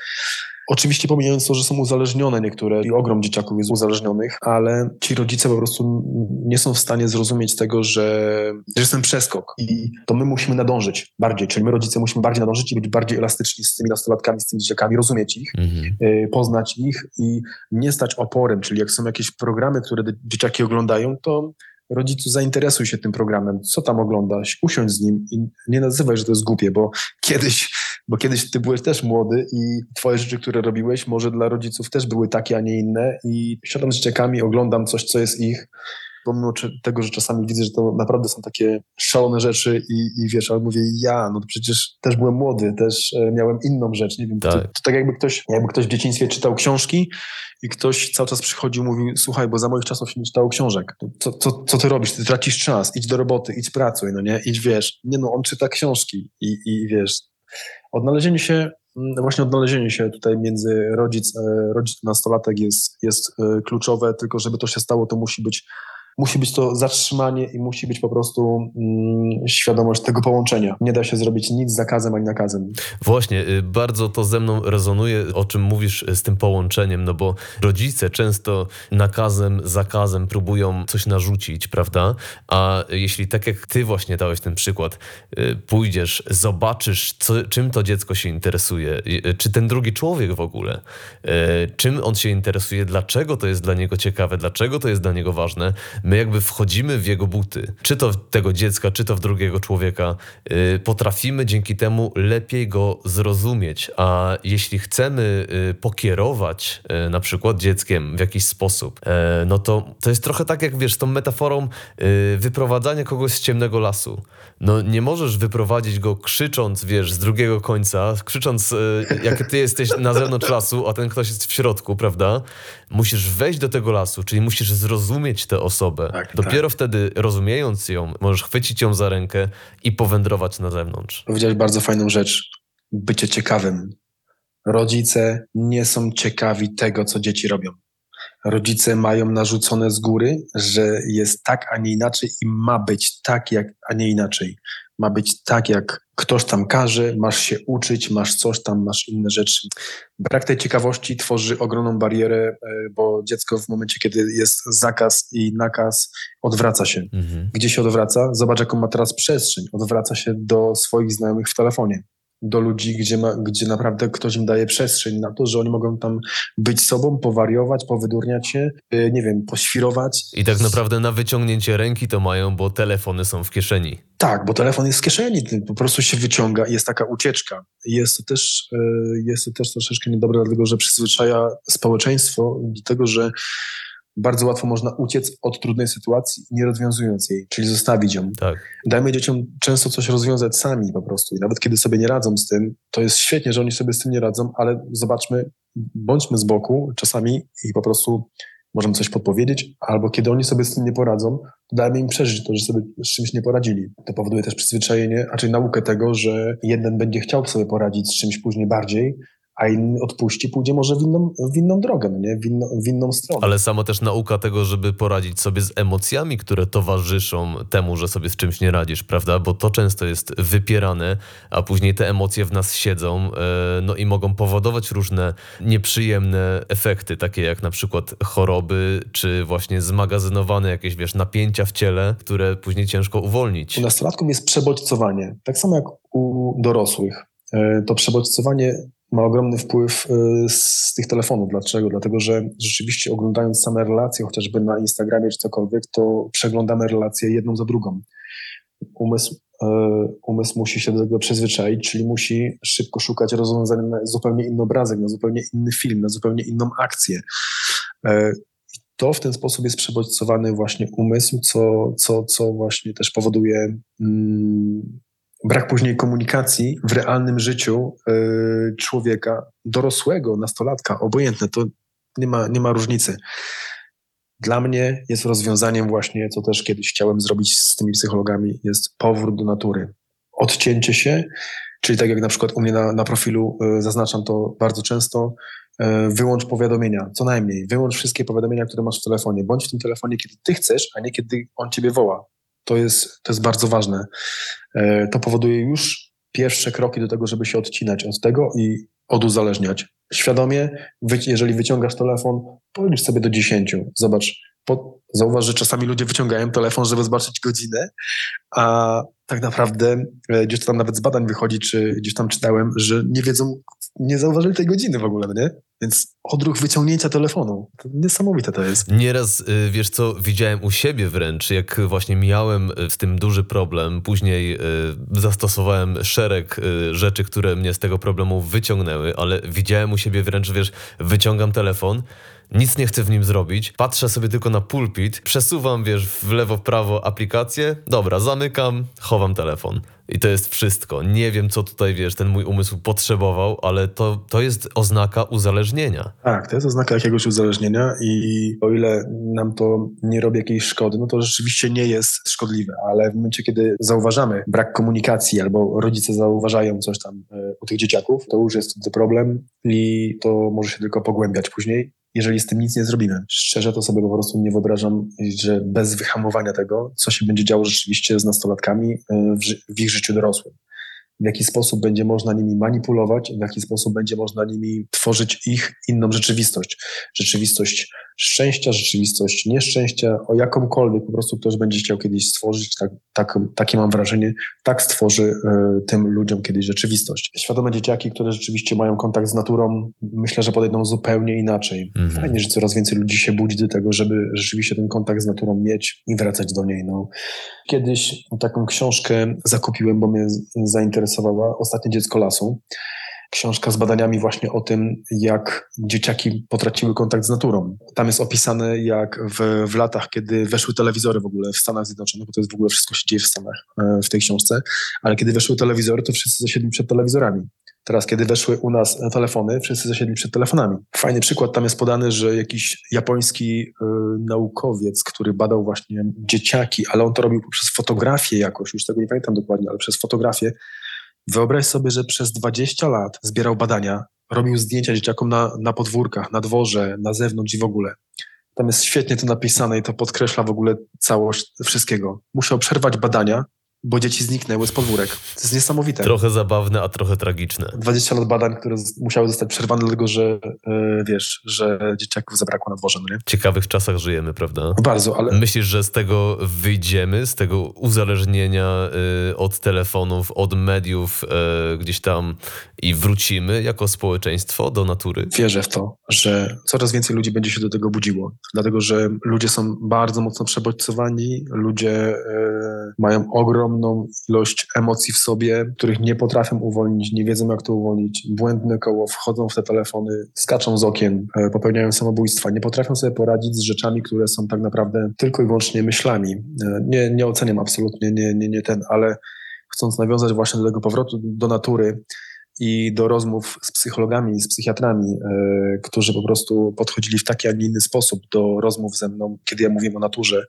Oczywiście pomijając to, że są uzależnione niektóre i ogrom dzieciaków jest uzależnionych, ale ci rodzice po prostu nie są w stanie zrozumieć tego, że, że jest ten przeskok i to my musimy nadążyć bardziej, czyli my rodzice musimy bardziej nadążyć i być bardziej elastyczni z tymi nastolatkami, z tymi dzieciakami, rozumieć ich, mhm. Y, poznać ich i nie stać oporem, czyli jak są jakieś programy, które dzieciaki oglądają, to rodzicu zainteresuj się tym programem, co tam oglądasz, usiądź z nim i nie nazywaj, że to jest głupie, bo kiedyś, bo kiedyś ty byłeś też młody i twoje rzeczy, które robiłeś, może dla rodziców też były takie, a nie inne. I siadam z dzieciakami, oglądam coś, co jest ich, pomimo tego, że czasami widzę, że to naprawdę są takie szalone rzeczy i, i wiesz, ale mówię ja, no to przecież też byłem młody, też e, miałem inną rzecz, nie wiem, tak. To, to tak jakby ktoś, jakby ktoś w dzieciństwie czytał książki i ktoś cały czas przychodził i mówił, słuchaj, bo za moich czasów się nie czytało książek, co, co, co ty robisz, ty tracisz czas, idź do roboty, idź pracuj, no nie, idź, wiesz, nie no, on czyta książki i, i wiesz, odnalezienie się mm, właśnie odnalezienie się tutaj między rodzic, e, rodzic nastolatek jest, jest e, kluczowe, tylko żeby to się stało, to musi być musi być to zatrzymanie i musi być po prostu mm, świadomość tego połączenia. Nie da się zrobić nic zakazem ani nakazem. Właśnie, y, bardzo to ze mną rezonuje, o czym mówisz z tym połączeniem, no bo rodzice często nakazem, zakazem próbują coś narzucić, prawda? A jeśli tak jak ty właśnie dałeś ten przykład, y, pójdziesz, zobaczysz, co, czym to dziecko się interesuje, y, czy ten drugi człowiek w ogóle, czym on się interesuje, dlaczego to jest dla niego ciekawe, dlaczego to jest dla niego ważne, my jakby wchodzimy w jego buty, czy to w tego dziecka, czy to w drugiego człowieka, yy, potrafimy dzięki temu lepiej go zrozumieć. A jeśli chcemy yy, pokierować yy, na przykład dzieckiem w jakiś sposób, y, no to to jest trochę tak jak wiesz, tą metaforą y, wyprowadzania kogoś z ciemnego lasu. No nie możesz wyprowadzić go krzycząc, wiesz, z drugiego końca, krzycząc, y, jak ty jesteś na zewnątrz lasu, a ten ktoś jest w środku, prawda? Musisz wejść do tego lasu, czyli musisz zrozumieć tę osobę tak, Dopiero tak. wtedy, rozumiejąc ją, możesz chwycić ją za rękę i powędrować na zewnątrz. Powiedziałeś bardzo fajną rzecz. Bycie ciekawym. Rodzice nie są ciekawi tego, co dzieci robią. Rodzice mają narzucone z góry, że jest tak, a nie inaczej i ma być tak, jak, a nie inaczej ma być tak, jak ktoś tam każe, masz się uczyć, masz coś tam, masz inne rzeczy. Brak tej ciekawości tworzy ogromną barierę, e, bo dziecko w momencie, kiedy jest zakaz i nakaz, odwraca się. Mhm. Gdzie się odwraca? Zobacz, jaką ma teraz przestrzeń. Odwraca się do swoich znajomych w telefonie do ludzi, gdzie, ma, gdzie naprawdę ktoś im daje przestrzeń na to, że oni mogą tam być sobą, powariować, powydurniać się, yy, nie wiem, poświrować. I tak naprawdę na wyciągnięcie ręki to mają, bo telefony są w kieszeni. Tak, bo telefon jest w kieszeni, po prostu się wyciąga i jest taka ucieczka. Jest to też, yy, jest to też troszeczkę niedobre, dlatego że przyzwyczaja społeczeństwo do tego, że bardzo łatwo można uciec od trudnej sytuacji, nie rozwiązując jej, czyli zostawić ją. Tak. Dajmy dzieciom często coś rozwiązać sami po prostu. I nawet kiedy sobie nie radzą z tym, to jest świetnie, że oni sobie z tym nie radzą, ale zobaczmy, bądźmy z boku czasami i po prostu możemy coś podpowiedzieć, albo kiedy oni sobie z tym nie poradzą, to dajmy im przeżyć to, że sobie z czymś nie poradzili. To powoduje też przyzwyczajenie, a czyli naukę tego, że jeden będzie chciał sobie poradzić z czymś później bardziej, a inny odpuści, pójdzie może w inną, w inną drogę, no nie? W, inno, w inną stronę. Ale samo też nauka tego, żeby poradzić sobie z emocjami, które towarzyszą temu, że sobie z czymś nie radzisz, prawda? Bo to często jest wypierane, a później te emocje w nas siedzą, e, no i mogą powodować różne nieprzyjemne efekty, takie jak na przykład choroby, czy właśnie zmagazynowane jakieś, wiesz, napięcia w ciele, które później ciężko uwolnić. U nastolatków jest przebodźcowanie, tak samo jak u dorosłych. E, to przebodźcowanie ma ogromny wpływ y, z tych telefonów. Dlaczego? Dlatego, że rzeczywiście oglądając same relacje, chociażby na Instagramie czy cokolwiek, to przeglądamy relacje jedną za drugą. Umysł, y, umysł musi się do tego przyzwyczaić, czyli musi szybko szukać rozwiązań na zupełnie inny obrazek, na zupełnie inny film, na zupełnie inną akcję. Y, to w ten sposób jest przebodźcowany właśnie umysł, co, co, co właśnie też powoduje mm, brak później komunikacji w realnym życiu y, człowieka, dorosłego, nastolatka, obojętne, to nie ma, nie ma różnicy. Dla mnie jest rozwiązaniem właśnie, co też kiedyś chciałem zrobić z tymi psychologami, jest powrót do natury. Odcięcie się, czyli tak jak na przykład u mnie na, na profilu y, zaznaczam to bardzo często, y, wyłącz powiadomienia, co najmniej. Wyłącz wszystkie powiadomienia, które masz w telefonie. Bądź w tym telefonie, kiedy ty chcesz, a nie kiedy on ciebie woła To jest, to jest bardzo ważne. E, to powoduje już pierwsze kroki do tego, żeby się odcinać od tego i oduzależniać. Świadomie, jeżeli wyciągasz telefon, policz sobie do 10. Zobacz, po, zauważ, że czasami ludzie wyciągają telefon, żeby zobaczyć godzinę, a tak naprawdę e, gdzieś tam nawet z badań wychodzi, czy gdzieś tam czytałem, że nie wiedzą, nie zauważyli tej godziny w ogóle, no nie? Więc odruch wyciągnięcia telefonu. To niesamowite to jest. Nieraz, y, wiesz co, widziałem u siebie wręcz, jak właśnie miałem y, z tym duży problem. Później y, zastosowałem szereg rzeczy, które mnie z tego problemu wyciągnęły, ale widziałem u siebie wręcz, wiesz, wyciągam telefon, nic nie chcę w nim zrobić, patrzę sobie tylko na pulpit, przesuwam, wiesz, w lewo, w prawo aplikację, dobra, zamykam, chowam telefon. I to jest wszystko. Nie wiem, co tutaj, wiesz, ten mój umysł potrzebował, ale to, to jest oznaka uzależnienia. Tak, to jest oznaka jakiegoś uzależnienia i o ile nam to nie robi jakiejś szkody, no to rzeczywiście nie jest szkodliwe, ale w momencie, kiedy zauważamy brak komunikacji albo rodzice zauważają coś tam e, u tych dzieciaków, to już jest to problem i to może się tylko pogłębiać później jeżeli z tym nic nie zrobimy. Szczerze to sobie po prostu nie wyobrażam, że bez wyhamowania tego, co się będzie działo rzeczywiście z nastolatkami y, w, w ich życiu dorosłym w jaki sposób będzie można nimi manipulować, w jaki sposób będzie można nimi tworzyć ich inną rzeczywistość. Rzeczywistość szczęścia, rzeczywistość nieszczęścia, o jakąkolwiek po prostu ktoś będzie chciał kiedyś stworzyć, tak, tak, takie mam wrażenie, tak stworzy y, tym ludziom kiedyś rzeczywistość. Świadome dzieciaki, które rzeczywiście mają kontakt z naturą, myślę, że podejdą zupełnie inaczej. Mhm. Fajnie, że coraz więcej ludzi się budzi do tego, żeby rzeczywiście ten kontakt z naturą mieć i wracać do niej. No. Kiedyś taką książkę zakupiłem, bo mnie zainteresowała, Ostatnie dziecko lasu książka z badaniami właśnie o tym, jak dzieciaki potraciły kontakt z naturą. Tam jest opisane, jak w, w latach, kiedy weszły telewizory w ogóle w Stanach Zjednoczonych, bo to jest w ogóle wszystko się dzieje w Stanach e, w tej książce, ale kiedy weszły telewizory, to wszyscy zasiedli przed telewizorami. Teraz, kiedy weszły u nas telefony, wszyscy zasiedli przed telefonami. Fajny przykład tam jest podany, że jakiś japoński y, naukowiec, który badał właśnie dzieciaki, ale on to robił przez fotografię jakoś, już tego nie pamiętam dokładnie, ale przez fotografię, Wyobraź sobie, że przez 20 lat zbierał badania, robił zdjęcia dzieciakom na, na podwórkach, na dworze, na zewnątrz i w ogóle. Tam jest świetnie to napisane i to podkreśla w ogóle całość wszystkiego. Musiał przerwać badania, bo dzieci zniknęły z podwórek. To jest niesamowite. Trochę zabawne, a trochę tragiczne. 20 lat badań, które musiały zostać przerwane dlatego, że yy, wiesz, że dzieciaków zabrakło na dworze, nie? W ciekawych czasach żyjemy, prawda? Bardzo, ale... Myślisz, że z tego wyjdziemy, z tego uzależnienia yy, od telefonów, od mediów yy, gdzieś tam i wrócimy jako społeczeństwo do natury? Wierzę w to, że coraz więcej ludzi będzie się do tego budziło, dlatego, że ludzie są bardzo mocno przebodźcowani, ludzie mają ogromną ilość emocji w sobie, których nie potrafią uwolnić, nie wiedzą jak to uwolnić. Błędne koło, wchodzą w te telefony, skaczą z okien, e, popełniają samobójstwa, nie potrafią sobie poradzić z rzeczami, które są tak naprawdę tylko i wyłącznie myślami. E, nie, nie oceniam absolutnie, nie, nie, nie ten, ale chcąc nawiązać właśnie do tego powrotu do natury, i do rozmów z psychologami, z psychiatrami, yy, którzy po prostu podchodzili w taki, a nie inny sposób do rozmów ze mną, kiedy ja mówię o naturze,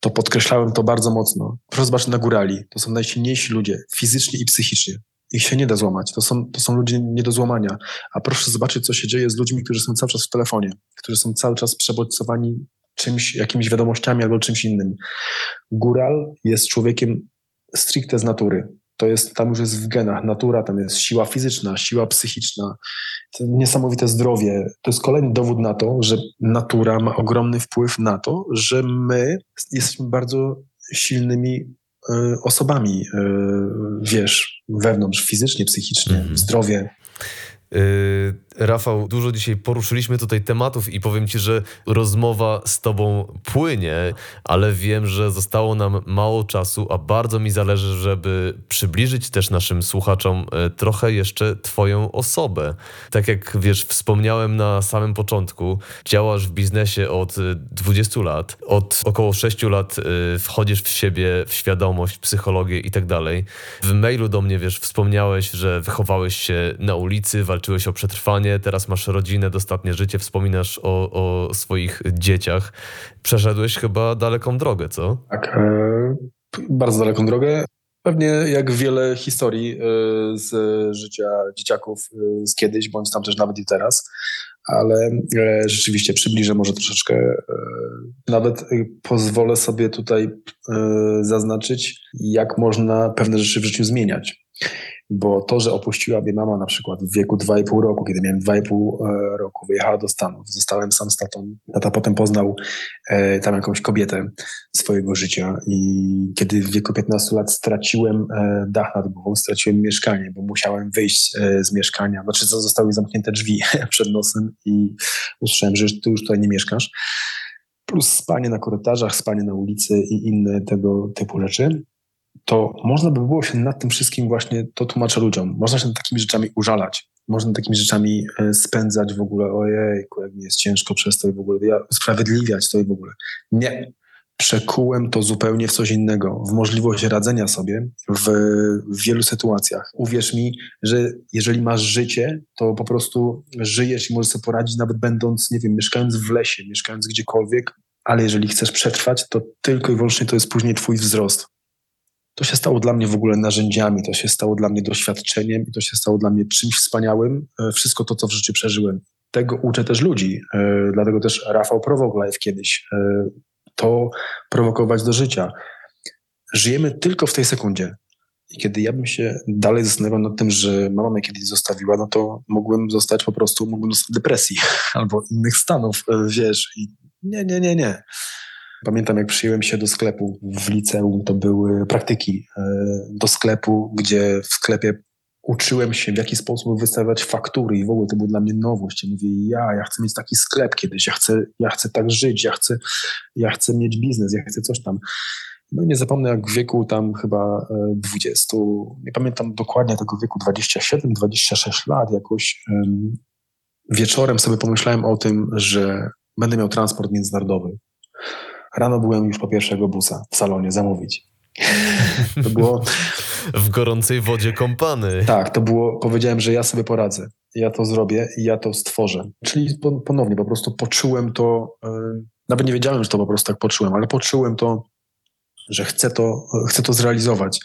to podkreślałem to bardzo mocno. Proszę zobaczyć na górali. To są najsilniejsi ludzie, fizycznie i psychicznie. Ich się nie da złamać. To są, to są ludzie nie do złamania. A proszę zobaczyć, co się dzieje z ludźmi, którzy są cały czas w telefonie, którzy są cały czas przebodźcowani czymś, jakimiś wiadomościami albo czymś innym. Góral jest człowiekiem stricte z natury. To jest, tam już jest w genach natura, tam jest siła fizyczna, siła psychiczna, niesamowite zdrowie. To jest kolejny dowód na to, że natura ma ogromny wpływ na to, że my jesteśmy bardzo silnymi y, osobami, y, wiesz, wewnątrz, fizycznie, psychicznie, mm. zdrowie. Y, Rafał, dużo dzisiaj poruszyliśmy tutaj tematów i powiem Ci, że rozmowa z Tobą płynie, ale wiem, że zostało nam mało czasu, a bardzo mi zależy, żeby przybliżyć też naszym słuchaczom e, trochę jeszcze Twoją osobę. Tak jak wiesz, wspomniałem na samym początku, działasz w biznesie od 20 e, lat, od około 6 lat e, wchodzisz w siebie, w świadomość, psychologię i tak dalej. W mailu do mnie, wiesz, wspomniałeś, że wychowałeś się na ulicy, walczyłeś o przetrwanie teraz masz rodzinę, dostatnie życie, wspominasz o, o swoich dzieciach. Przeszedłeś chyba daleką drogę, co? Tak, e, bardzo daleką drogę. Pewnie jak wiele historii e, z życia dzieciaków e, z kiedyś, bądź tam też nawet i teraz. ale e, rzeczywiście przybliżę może troszeczkę. Nawet pozwolę sobie tutaj zaznaczyć, jak można pewne rzeczy w życiu zmieniać bo to, że opuściła mnie mama na przykład w wieku 2,5 roku, kiedy miałem 2,5 e, roku, wyjechała do Stanów, zostałem sam z tatą. Tata potem poznał e, tam jakąś kobietę swojego życia i kiedy w wieku 15 lat straciłem e, dach nad głową, straciłem mieszkanie, bo musiałem wyjść z mieszkania, znaczy zostały zamknięte drzwi przed nosem i usłyszałem, że ty już tutaj nie mieszkasz. Plus spanie na korytarzach, spanie na ulicy i inne tego typu rzeczy to można by było się nad tym wszystkim właśnie, to tłumaczę ludziom, można się nad takimi rzeczami użalać, można takimi rzeczami e, spędzać w ogóle, ojejku, jak mi jest ciężko przez to i w ogóle, ja usprawiedliwiać to i w ogóle. Nie. Przekułem to zupełnie w coś innego, w możliwość radzenia sobie w, w wielu sytuacjach. Uwierz mi, że jeżeli masz życie, to po prostu żyjesz i możesz sobie poradzić, nawet będąc, nie wiem, mieszkając w lesie, mieszkając gdziekolwiek, ale jeżeli chcesz przetrwać, to tylko i wyłącznie to jest później twój wzrost to się stało dla mnie w ogóle narzędziami, to się stało dla mnie doświadczeniem i to się stało dla mnie czymś wspaniałym, e, wszystko to, co w życiu przeżyłem. Tego uczę też ludzi, e, dlatego też Rafał Prowok kiedyś, e, to prowokować do życia. Żyjemy tylko w tej sekundzie. I kiedy ja bym się dalej zastanawiał nad tym, że mama mnie kiedyś zostawiła, no to mógłbym zostać po prostu, mógłbym zostać depresji albo innych stanów, wiesz. I nie, nie, nie, nie. Pamiętam, jak przyjąłem się do sklepu w liceum, to były praktyki e, do sklepu, gdzie w sklepie uczyłem się, w jaki sposób wystawiać faktury i w ogóle to było dla mnie nowość. Ja mówię, ja, ja chcę mieć taki sklep kiedyś, ja chcę, ja chcę tak żyć, ja chcę, ja chcę mieć biznes, ja chcę coś tam. No i nie zapomnę, jak w wieku tam chyba 20, e, nie pamiętam dokładnie tego wieku, 27-26 lat jakoś, wieczorem sobie pomyślałem o tym, że będę miał transport międzynarodowy. Rano byłem już po pierwszego busa w salonie zamówić. To było... W gorącej wodzie kąpany. Tak, to było, powiedziałem, że ja sobie poradzę. Ja to zrobię i ja to stworzę. Czyli ponownie po prostu poczułem to, yy, nawet nie wiedziałem, że to po prostu tak poczułem, ale poczułem to że chcę to, chcę to zrealizować.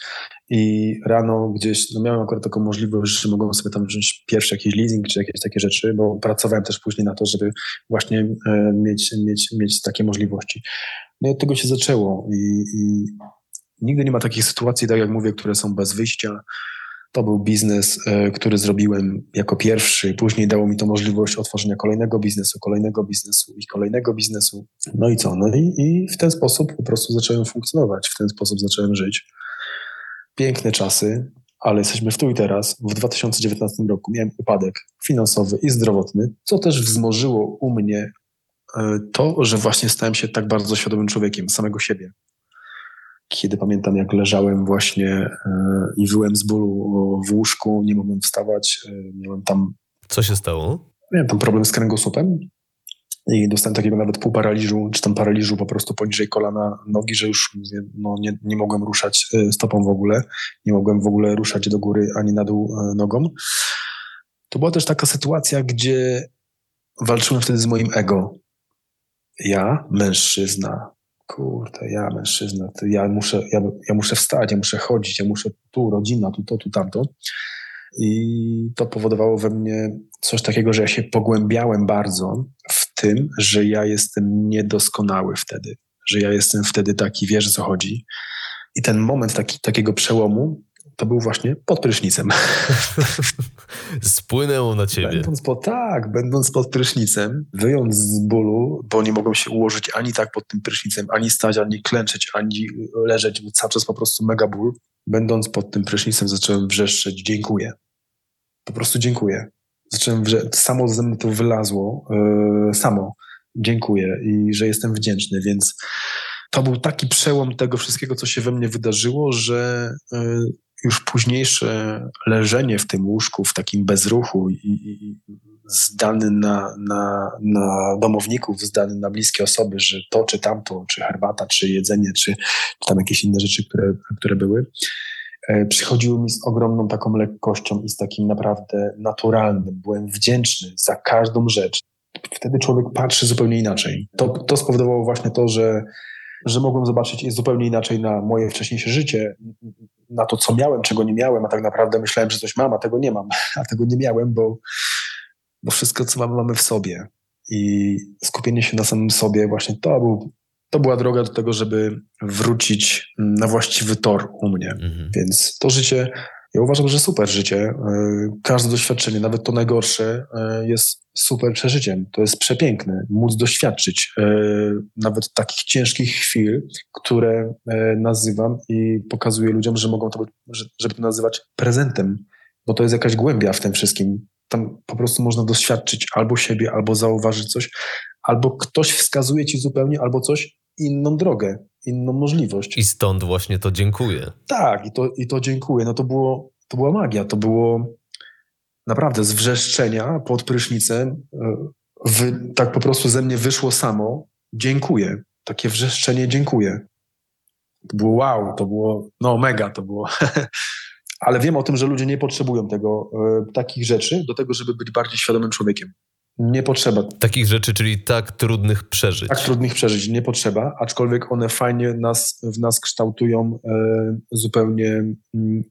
I rano gdzieś, no miałem akurat taką możliwość, że mogłem sobie tam wziąć pierwszy jakiś leasing czy jakieś takie rzeczy, bo pracowałem też później na to, żeby właśnie e, mieć, mieć, mieć takie możliwości. No i od tego się zaczęło i, i nigdy nie ma takich sytuacji, tak jak mówię, które są bez wyjścia. To był biznes, e, który zrobiłem jako pierwszy. Później dało mi to możliwość otworzenia kolejnego biznesu, kolejnego biznesu i kolejnego biznesu. No i co? No i, i w ten sposób po prostu zacząłem funkcjonować, w ten sposób zacząłem żyć. Piękne czasy, ale jesteśmy w tu i teraz. W 2019 roku miałem upadek finansowy i zdrowotny, co też wzmożyło u mnie e, to, że właśnie stałem się tak bardzo świadomym człowiekiem samego siebie kiedy pamiętam, jak leżałem właśnie e, i wyłem z bólu w łóżku, nie mogłem wstawać, e, miałem tam... Co się stało? Miałem tam problem z kręgosłupem i dostałem takiego nawet półparaliżu, czy tam paraliżu po prostu poniżej kolana nogi, że już no, nie, nie mogłem ruszać e, stopą w ogóle, nie mogłem w ogóle ruszać do góry ani na dół nogą. To była też taka sytuacja, gdzie walczyłem wtedy z moim ego. Ja, mężczyzna, kurde, ja mężczyzna, ja muszę, ja, ja muszę wstać, ja muszę chodzić, ja muszę tu, rodzina, tu to, tu tamto. I to powodowało we mnie coś takiego, że ja się pogłębiałem bardzo w tym, że ja jestem niedoskonały wtedy, że ja jestem wtedy taki, wiesz o co chodzi. I ten moment taki, takiego przełomu to był właśnie pod prysznicem. Spłynęło na ciebie. Będąc po, tak, będąc pod prysznicem, wyjąc z bólu, bo nie mogłem się ułożyć ani tak pod tym prysznicem, ani stać, ani klęczeć, ani leżeć, bo cały czas po prostu mega ból. Będąc pod tym prysznicem zacząłem wrzeszczeć dziękuję. Po prostu dziękuję. Zacząłem wrzeszczeć, samo ze mnie to wylazło, yy, samo. Dziękuję i że jestem wdzięczny, więc to był taki przełom tego wszystkiego, co się we mnie wydarzyło, że yy, już późniejsze leżenie w tym łóżku, w takim bezruchu i, i zdany na, na, na domowników, zdany na bliskie osoby, że to czy tamto, czy herbata, czy jedzenie, czy, czy tam jakieś inne rzeczy, które, które były, e, przychodziły mi z ogromną taką lekkością i z takim naprawdę naturalnym. Byłem wdzięczny za każdą rzecz. Wtedy człowiek patrzy zupełnie inaczej. To, to spowodowało właśnie to, że że mogłem zobaczyć zupełnie inaczej na moje wcześniejsze życie, na to, co miałem, czego nie miałem, a tak naprawdę myślałem, że coś mam, a tego nie mam, a tego nie miałem, bo bo wszystko, co mamy, mamy w sobie. I skupienie się na samym sobie, właśnie to, był, to była droga do tego, żeby wrócić na właściwy tor u mnie. Mhm. Więc to życie, ja uważam, że super życie. E, Każde doświadczenie, nawet to najgorsze, e, jest super przeżyciem. To jest przepiękne, móc doświadczyć e, nawet takich ciężkich chwil, które nazywam i pokazuję ludziom, że mogą to, żeby to nazywać prezentem, bo to jest jakaś głębia w tym wszystkim. Tam po prostu można doświadczyć albo siebie, albo zauważyć coś, albo ktoś wskazuje ci zupełnie, albo coś, inną drogę, inną możliwość. I stąd właśnie to dziękuję. Tak, i to, i to dziękuję. No to było, to była magia, to było naprawdę z wrzeszczenia pod prysznicem, e, wy, tak po prostu ze mnie wyszło samo, dziękuję. Takie wrzeszczenie, dziękuję. To było wow, to było, no mega to było. Ale wiem o tym, że ludzie nie potrzebują tego, e, takich rzeczy do tego, żeby być bardziej świadomym człowiekiem. Nie potrzeba Takich rzeczy, czyli tak trudnych przeżyć. tak trudnych przeżyć nie potrzeba, aczkolwiek one fajnie nas, w nas kształtują e, zupełnie mm,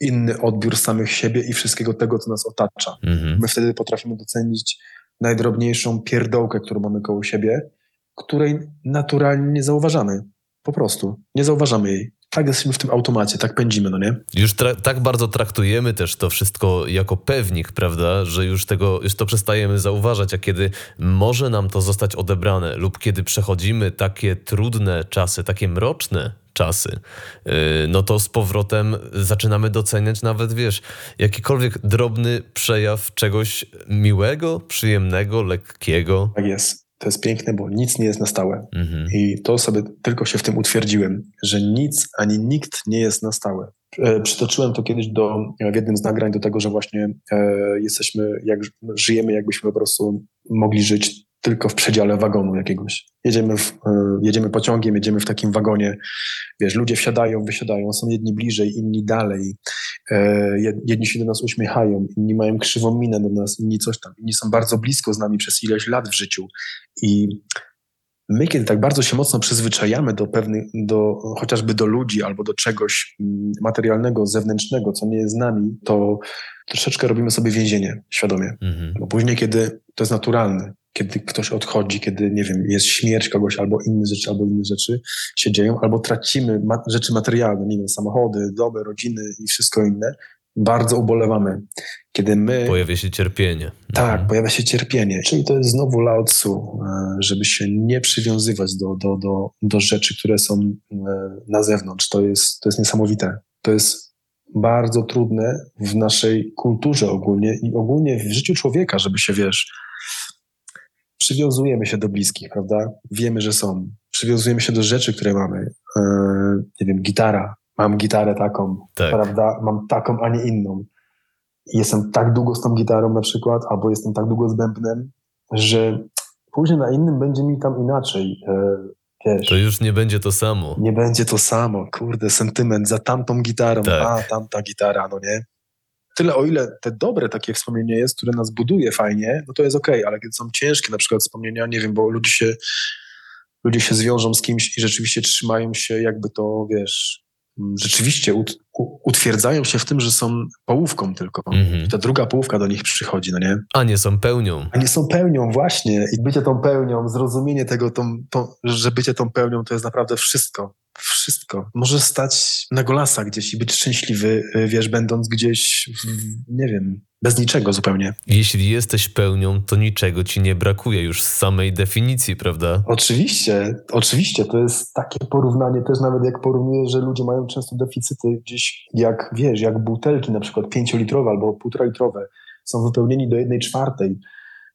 inny odbiór samych siebie i wszystkiego tego, co nas otacza. Mhm. My wtedy potrafimy docenić najdrobniejszą pierdołkę, którą mamy koło siebie, której naturalnie nie zauważamy. Po prostu. Nie zauważamy jej. Tak jesteśmy w tym automacie, tak pędzimy, no nie? Już tak bardzo traktujemy też to wszystko jako pewnik, prawda, że już tego, już to przestajemy zauważać, a kiedy może nam to zostać odebrane lub kiedy przechodzimy takie trudne czasy, takie mroczne czasy, yy, no to z powrotem zaczynamy doceniać nawet, wiesz, jakikolwiek drobny przejaw czegoś miłego, przyjemnego, lekkiego. Tak jest. To jest piękne, bo nic nie jest na stałe. Mhm. I to sobie tylko się w tym utwierdziłem, że nic ani nikt nie jest na stałe. E, Przytoczyłem to kiedyś do, w jednym z nagrań do tego, że właśnie e, jesteśmy, jak żyjemy, jakbyśmy po prostu mogli żyć tylko w przedziale wagonu jakiegoś. Jedziemy, w, e, jedziemy pociągiem, jedziemy w takim wagonie, wiesz, ludzie wsiadają, wysiadają, są jedni bliżej, inni dalej. E, jed- Jedni się do nas uśmiechają, inni mają krzywą minę do nas, inni coś tam. Inni są bardzo blisko z nami przez ileś lat w życiu. I my, kiedy tak bardzo się mocno przyzwyczajamy do pewnych, do, chociażby do ludzi albo do czegoś mm, materialnego, zewnętrznego, co nie jest z nami, to troszeczkę robimy sobie więzienie świadomie. Mhm. Bo później, kiedy to jest naturalne, kiedy ktoś odchodzi, kiedy, nie wiem, jest śmierć kogoś albo inne rzeczy, albo inne rzeczy się dzieją, albo tracimy ma- rzeczy materialne, nie wiem, samochody, domy, rodziny i wszystko inne, bardzo ubolewamy. Kiedy my... Pojawia się cierpienie. Tak, Mhm. pojawia się cierpienie. Czyli to jest znowu Lao Tzu, e, żeby się nie przywiązywać do, do, do, do rzeczy, które są e, na zewnątrz. To jest, to jest niesamowite. To jest bardzo trudne w naszej kulturze ogólnie i ogólnie w życiu człowieka, żeby się, wiesz, przywiązujemy się do bliskich, prawda? Wiemy, że są. Przywiązujemy się do rzeczy, które mamy. E, nie wiem, gitara. Mam gitarę taką, Tak. prawda? Mam taką, a nie inną. Jestem tak długo z tą gitarą na przykład, albo jestem tak długo z bębnem, że później na innym będzie mi tam inaczej. E, wiesz, To już nie będzie to samo. nie będzie to samo. Kurde, sentyment za tamtą gitarą. Tak. A, tamta gitara, no nie? Tyle, o ile te dobre takie wspomnienie jest, które nas buduje fajnie, no to jest okej, ale kiedy są ciężkie na przykład wspomnienia, nie wiem, bo ludzie się, ludzie się zwiążą z kimś i rzeczywiście trzymają się jakby to, wiesz, mm, rzeczywiście ut, utwierdzają się w tym, że są połówką tylko. Mhm. I ta druga połówka do nich przychodzi, no nie? A nie są pełnią. A nie są pełnią, właśnie. I bycie tą pełnią, zrozumienie tego, tą, tą, że bycie tą pełnią to jest naprawdę wszystko. Wszystko. Może stać na golasa gdzieś i być szczęśliwy, y, wiesz, będąc gdzieś, w, nie wiem, bez niczego zupełnie. Jeśli jesteś pełnią, to niczego ci nie brakuje już z samej definicji, prawda? Oczywiście, oczywiście. To jest takie porównanie też nawet jak porównuję, że ludzie mają często deficyty gdzieś, jak wiesz, jak butelki na przykład pięciolitrowe albo półtora litrowe są wypełnieni do jednej czwartej.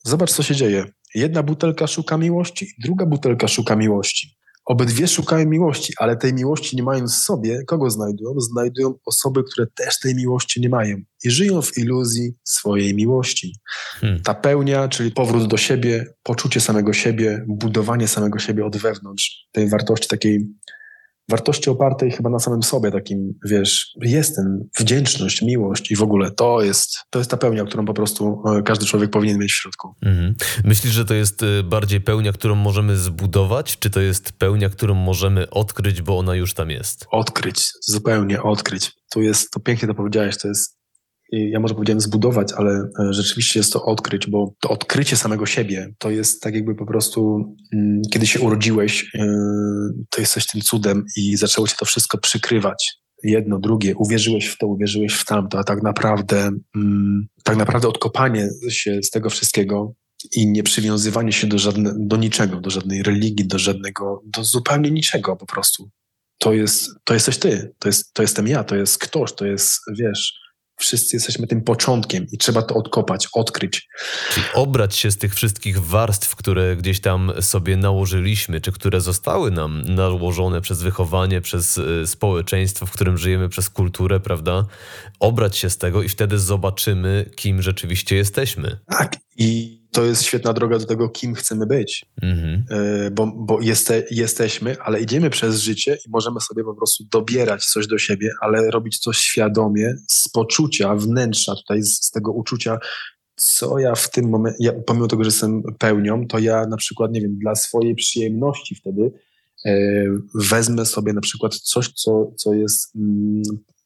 Zobacz, co się dzieje. Jedna butelka szuka miłości, druga butelka szuka miłości. Obydwie szukają miłości, ale tej miłości nie mając w sobie, kogo znajdują? Znajdują osoby, które też tej miłości nie mają i żyją w iluzji swojej miłości. Hmm. Ta pełnia, czyli powrót do siebie, poczucie samego siebie, budowanie samego siebie od wewnątrz, tej wartości takiej, wartości opartej chyba na samym sobie, takim, wiesz, jestem, wdzięczność, miłość i w ogóle to jest, to jest ta pełnia, którą po prostu e, każdy człowiek powinien mieć w środku. Mhm. Myślisz, że to jest y, bardziej pełnia, którą możemy zbudować, czy to jest pełnia, którą możemy odkryć, bo ona już tam jest? Odkryć, zupełnie odkryć. Tu jest, to pięknie to powiedziałeś, to jest ja może powiedziałem zbudować, ale e, rzeczywiście jest to odkryć, bo to odkrycie samego siebie to jest tak jakby po prostu, mm, kiedy się urodziłeś, e, to jesteś tym cudem i zaczęło cię to wszystko przykrywać. Jedno, drugie, uwierzyłeś w to, uwierzyłeś w tamto, a tak naprawdę, mm, tak naprawdę odkopanie się z tego wszystkiego i nie przywiązywanie się do, żadne, do niczego, do żadnej religii, do żadnego, do zupełnie niczego po prostu. To jest, to jesteś ty, to, jest, to jestem ja, to jest ktoś, to jest, wiesz, wszyscy jesteśmy tym początkiem i trzeba to odkopać, odkryć. Czyli obrać się z tych wszystkich warstw, które gdzieś tam sobie nałożyliśmy, czy które zostały nam nałożone przez wychowanie, przez y, społeczeństwo, w którym żyjemy, przez kulturę, prawda? Obrać się z tego i wtedy zobaczymy, kim rzeczywiście jesteśmy. Tak, i to jest świetna droga do tego, kim chcemy być. Mhm. E, bo, bo jeste, jesteśmy, ale idziemy przez życie i możemy sobie po prostu dobierać coś do siebie, ale robić to świadomie, z poczucia wnętrza, tutaj z, z tego uczucia, co ja w tym momencie, ja, pomimo tego, że jestem pełnią, to ja na przykład, nie wiem, dla swojej przyjemności wtedy e, wezmę sobie na przykład coś, co, co jest mm,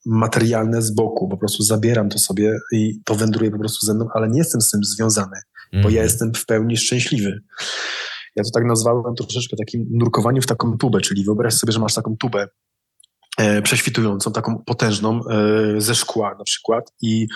materialne z boku, po prostu zabieram to sobie i to wędruje po prostu ze mną, ale nie jestem z tym związany bo ja mhm. jestem w pełni szczęśliwy. Ja to tak nazwałem troszeczkę takim nurkowaniem w taką tubę, czyli wyobraź sobie, że masz taką tubę e, prześwitującą, taką potężną, e, ze szkła na przykład i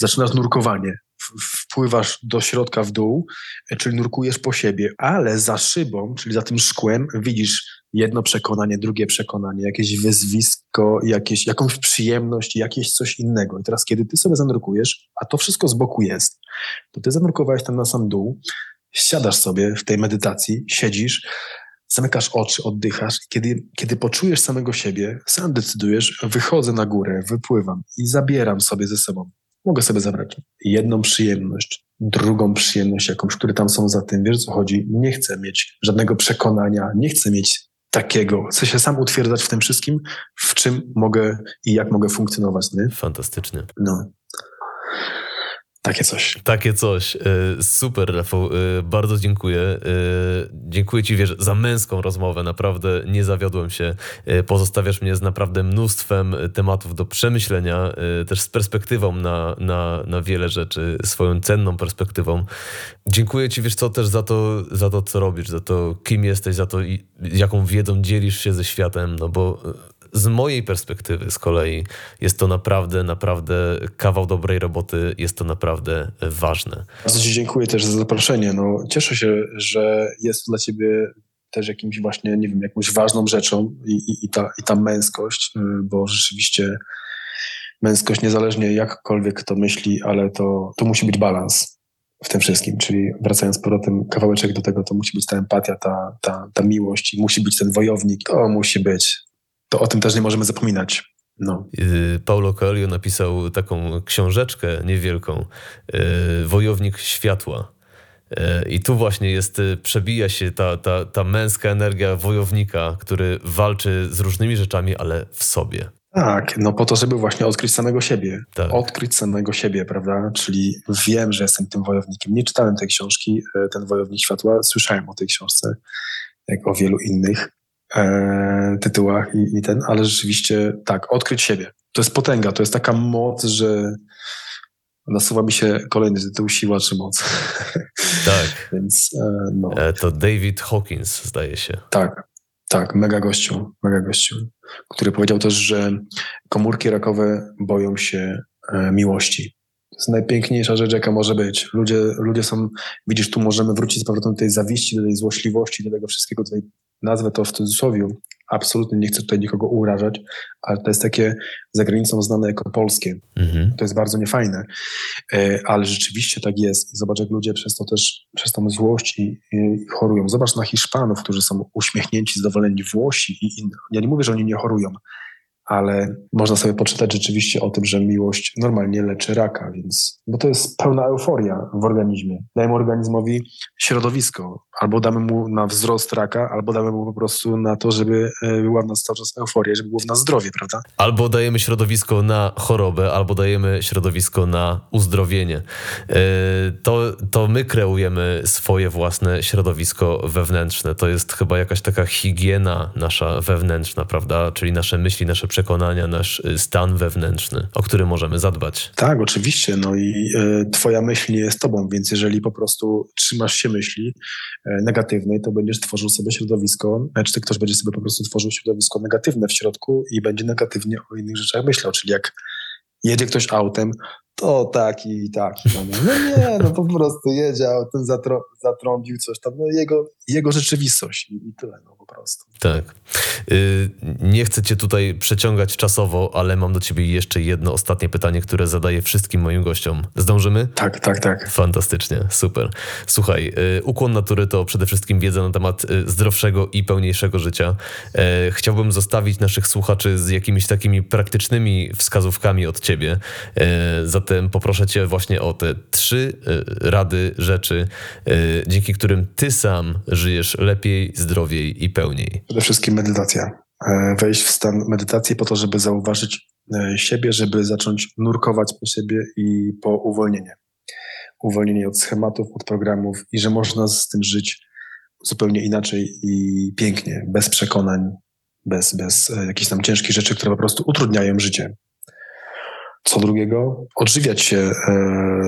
zaczynasz nurkowanie. Wpływasz do środka w dół, e, czyli nurkujesz po siebie, ale za szybą, czyli za tym szkłem widzisz jedno przekonanie, drugie przekonanie, jakieś wyzwisko, jakieś, jakąś przyjemność, jakieś coś innego. I teraz, kiedy ty sobie zanurkujesz, a to wszystko z boku jest, to ty zanurkowałeś tam na sam dół, siadasz sobie w tej medytacji, siedzisz, zamykasz oczy, oddychasz. Kiedy, kiedy poczujesz samego siebie, sam decydujesz, wychodzę na górę, wypływam i zabieram sobie ze sobą. Mogę sobie zabrać jedną przyjemność, drugą przyjemność jakąś, które tam są za tym. Wiesz, co chodzi? Nie chcę mieć żadnego przekonania, nie chcę mieć takiego. Chcę się sam utwierdzać w tym wszystkim, w czym mogę i jak mogę funkcjonować. Nie? Fantastycznie. No. Takie coś. Takie coś. E, super, Rafał. E, bardzo dziękuję. E, dziękuję Ci, wiesz, za męską rozmowę. Naprawdę nie zawiodłem się. Pozostawiasz mnie z naprawdę mnóstwem tematów do przemyślenia, też z perspektywą na, na, na wiele rzeczy, swoją cenną perspektywą. Dziękuję Ci, wiesz co, też za to, za to, co robisz, za to, kim jesteś, za to, jaką wiedzą dzielisz się ze światem, no bo z mojej perspektywy z kolei jest to naprawdę, naprawdę kawał dobrej roboty, jest to naprawdę ważne. Bardzo Ci dziękuję też za zaproszenie. No, cieszę się, że jest dla Ciebie też jakimś właśnie, nie wiem, jakąś ważną rzeczą i, i, i, ta, i ta męskość, y, bo rzeczywiście męskość, niezależnie jakkolwiek to myśli, ale to, to musi być balans w tym wszystkim, czyli wracając powrotem kawałeczek do tego, to musi być ta empatia, ta, ta, ta miłość i musi być ten wojownik, to musi być to o tym też nie możemy zapominać. No. Y, Paulo Coelho napisał taką książeczkę niewielką, y, Wojownik Światła. Y, I tu właśnie jest, przebija się ta, ta, ta męska energia wojownika, który walczy z różnymi rzeczami, ale w sobie. Tak, no po to, żeby właśnie odkryć samego siebie. Tak. Odkryć samego siebie, prawda? Czyli wiem, że jestem tym wojownikiem. Nie czytałem tej książki, ten Wojownik Światła, słyszałem o tej książce, jak o wielu innych e, tytułach i, i, ten, ale rzeczywiście tak, odkryć siebie. To jest potęga, to jest taka moc, że nasuwa mi się kolejny tytuł Siła czy Moc. Tak. Więc e, no. E, to David Hawkins, zdaje się. Tak, tak, mega gościu, mega gościu, który powiedział też, że komórki rakowe boją się e, miłości. To jest najpiękniejsza rzecz, jaka może być. Ludzie, ludzie są, widzisz, tu możemy wrócić z powrotem do tej zawiści, do tej złośliwości, do tego wszystkiego, do tej nazwę to w cudzysłowie, absolutnie nie chcę tutaj nikogo urażać, ale to jest takie za granicą znane jako polskie. Mhm. To jest bardzo niefajne, e, ale rzeczywiście tak jest. I zobacz, jak ludzie przez to też, przez tą złość i, i chorują. Zobacz na Hiszpanów, którzy są uśmiechnięci, zadowoleni, Włosi i innych. Ja nie mówię, że oni nie chorują, ale można sobie poczytać rzeczywiście o tym, że miłość normalnie leczy raka, więc, bo to jest pełna euforia w organizmie. Dajemy organizmowi środowisko, albo damy mu na wzrost raka, albo damy mu po prostu na to, żeby e, była w nas cały czas euforia, żeby było w nas zdrowie, prawda? Albo dajemy środowisko na chorobę, albo dajemy środowisko na uzdrowienie. E, to, to my kreujemy swoje własne środowisko wewnętrzne. To jest chyba jakaś taka higiena nasza wewnętrzna, prawda? Czyli nasze myśli, nasze przekonania, nasz y, stan wewnętrzny, o który możemy zadbać. Tak, oczywiście. No i e, twoja myśl nie jest tobą, więc jeżeli po prostu trzymasz się myśli e, negatywnej, to będziesz tworzył sobie środowisko, czy ktoś będzie sobie po prostu tworzył środowisko negatywne w środku i będzie negatywnie o innych rzeczach myślał. Czyli jak jedzie ktoś autem, to taki i taki. No nie, no no po prostu jedzie autem, zatrą- zatrąbił coś tam, no jego, jego rzeczywistość i, i tyle, no po prostu. Tak. Y, Nie chcę cię tutaj przeciągać czasowo, ale mam do ciebie jeszcze jedno ostatnie pytanie, które zadaję wszystkim moim gościom. Zdążymy? Tak, tak, tak. Fantastycznie, super. Słuchaj, y, ukłon natury to przede wszystkim wiedza na temat y, zdrowszego i pełniejszego życia. E, Chciałbym zostawić naszych słuchaczy z jakimiś takimi praktycznymi wskazówkami od ciebie. E, Zatem poproszę cię właśnie o te trzy rady, rzeczy, dzięki którym ty sam żyjesz lepiej, zdrowiej i pełniej. Przede wszystkim medytacja. E, Wejść w stan medytacji po to, żeby zauważyć e, siebie, żeby zacząć nurkować po siebie i po uwolnienie. Uwolnienie od schematów, od programów i że można z tym żyć zupełnie inaczej i pięknie, bez przekonań, bez, bez e, jakichś tam ciężkich rzeczy, które po prostu utrudniają życie. Co drugiego, odżywiać się e,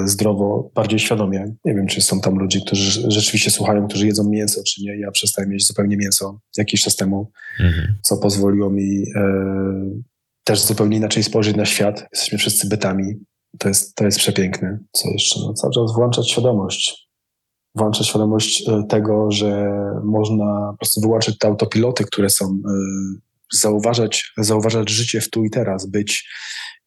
zdrowo, bardziej świadomie. Nie wiem, czy są tam ludzie, którzy rzeczywiście słuchają, którzy jedzą mięso, czy nie. Ja przestałem jeść zupełnie mięso jakiś czas temu Mhm. co pozwoliło mi e, też zupełnie inaczej spojrzeć na świat. Jesteśmy wszyscy bytami. To jest, to jest przepiękne. Co jeszcze? No, cały czas włączać świadomość. Włączać świadomość e, tego, że można po prostu wyłączyć te autopiloty, które są, zauważać, zauważać życie w tu i teraz, być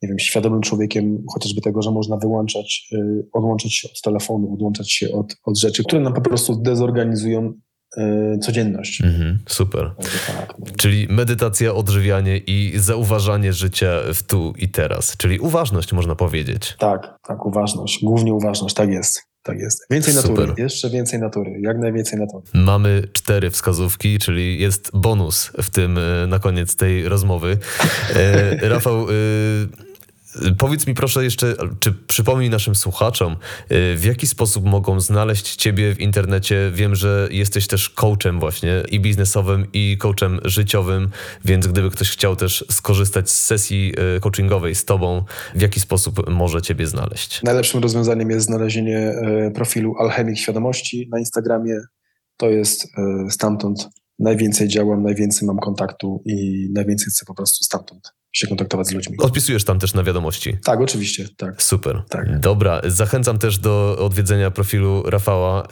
nie wiem, świadomym człowiekiem, chociażby tego, że można wyłączać, e, odłączyć się od telefonu, odłączać się od, od rzeczy, które nam po prostu dezorganizują e, codzienność. Mhm. Super. Tak, no. Czyli medytacja, odżywianie i zauważanie życia w tu i teraz, czyli uważność można powiedzieć. Tak, tak, uważność. Głównie uważność, tak jest. Tak jest. Więcej Super. natury, jeszcze więcej natury, jak najwięcej natury. Mamy cztery wskazówki, czyli jest bonus w tym e, na koniec tej rozmowy. E, Rafał, powiedz mi proszę jeszcze, czy przypomnij naszym słuchaczom, e, w jaki sposób mogą znaleźć Ciebie w internecie? Wiem, że jesteś też coachem właśnie i biznesowym, i coachem życiowym, więc gdyby ktoś chciał też skorzystać z sesji e, coachingowej z Tobą, w jaki sposób może Ciebie znaleźć? Najlepszym rozwiązaniem jest znalezienie e, profilu Alchemik Świadomości na Instagramie. To jest stamtąd najwięcej działam, najwięcej mam kontaktu i najwięcej chcę po prostu stamtąd się kontaktować z ludźmi. Odpisujesz tam też na wiadomości. Tak, oczywiście, tak. Super. Tak. Dobra, zachęcam też do odwiedzenia profilu Rafała. Y,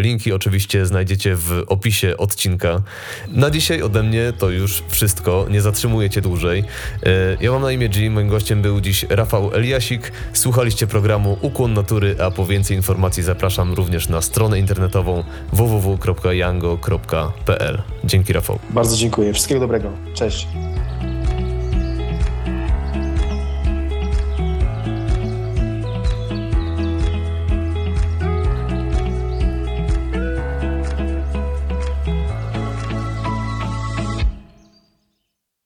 Linki oczywiście znajdziecie w opisie odcinka. Na dzisiaj ode mnie to już wszystko. Nie zatrzymuję cię dłużej. Y, Ja mam na imię G. Moim gościem był dziś Rafał Eliasik. Słuchaliście programu Ukłon Natury, a po więcej informacji zapraszam również na stronę internetową www.yango.pl. Dzięki Rafał. Bardzo dziękuję. Wszystkiego dobrego. Cześć.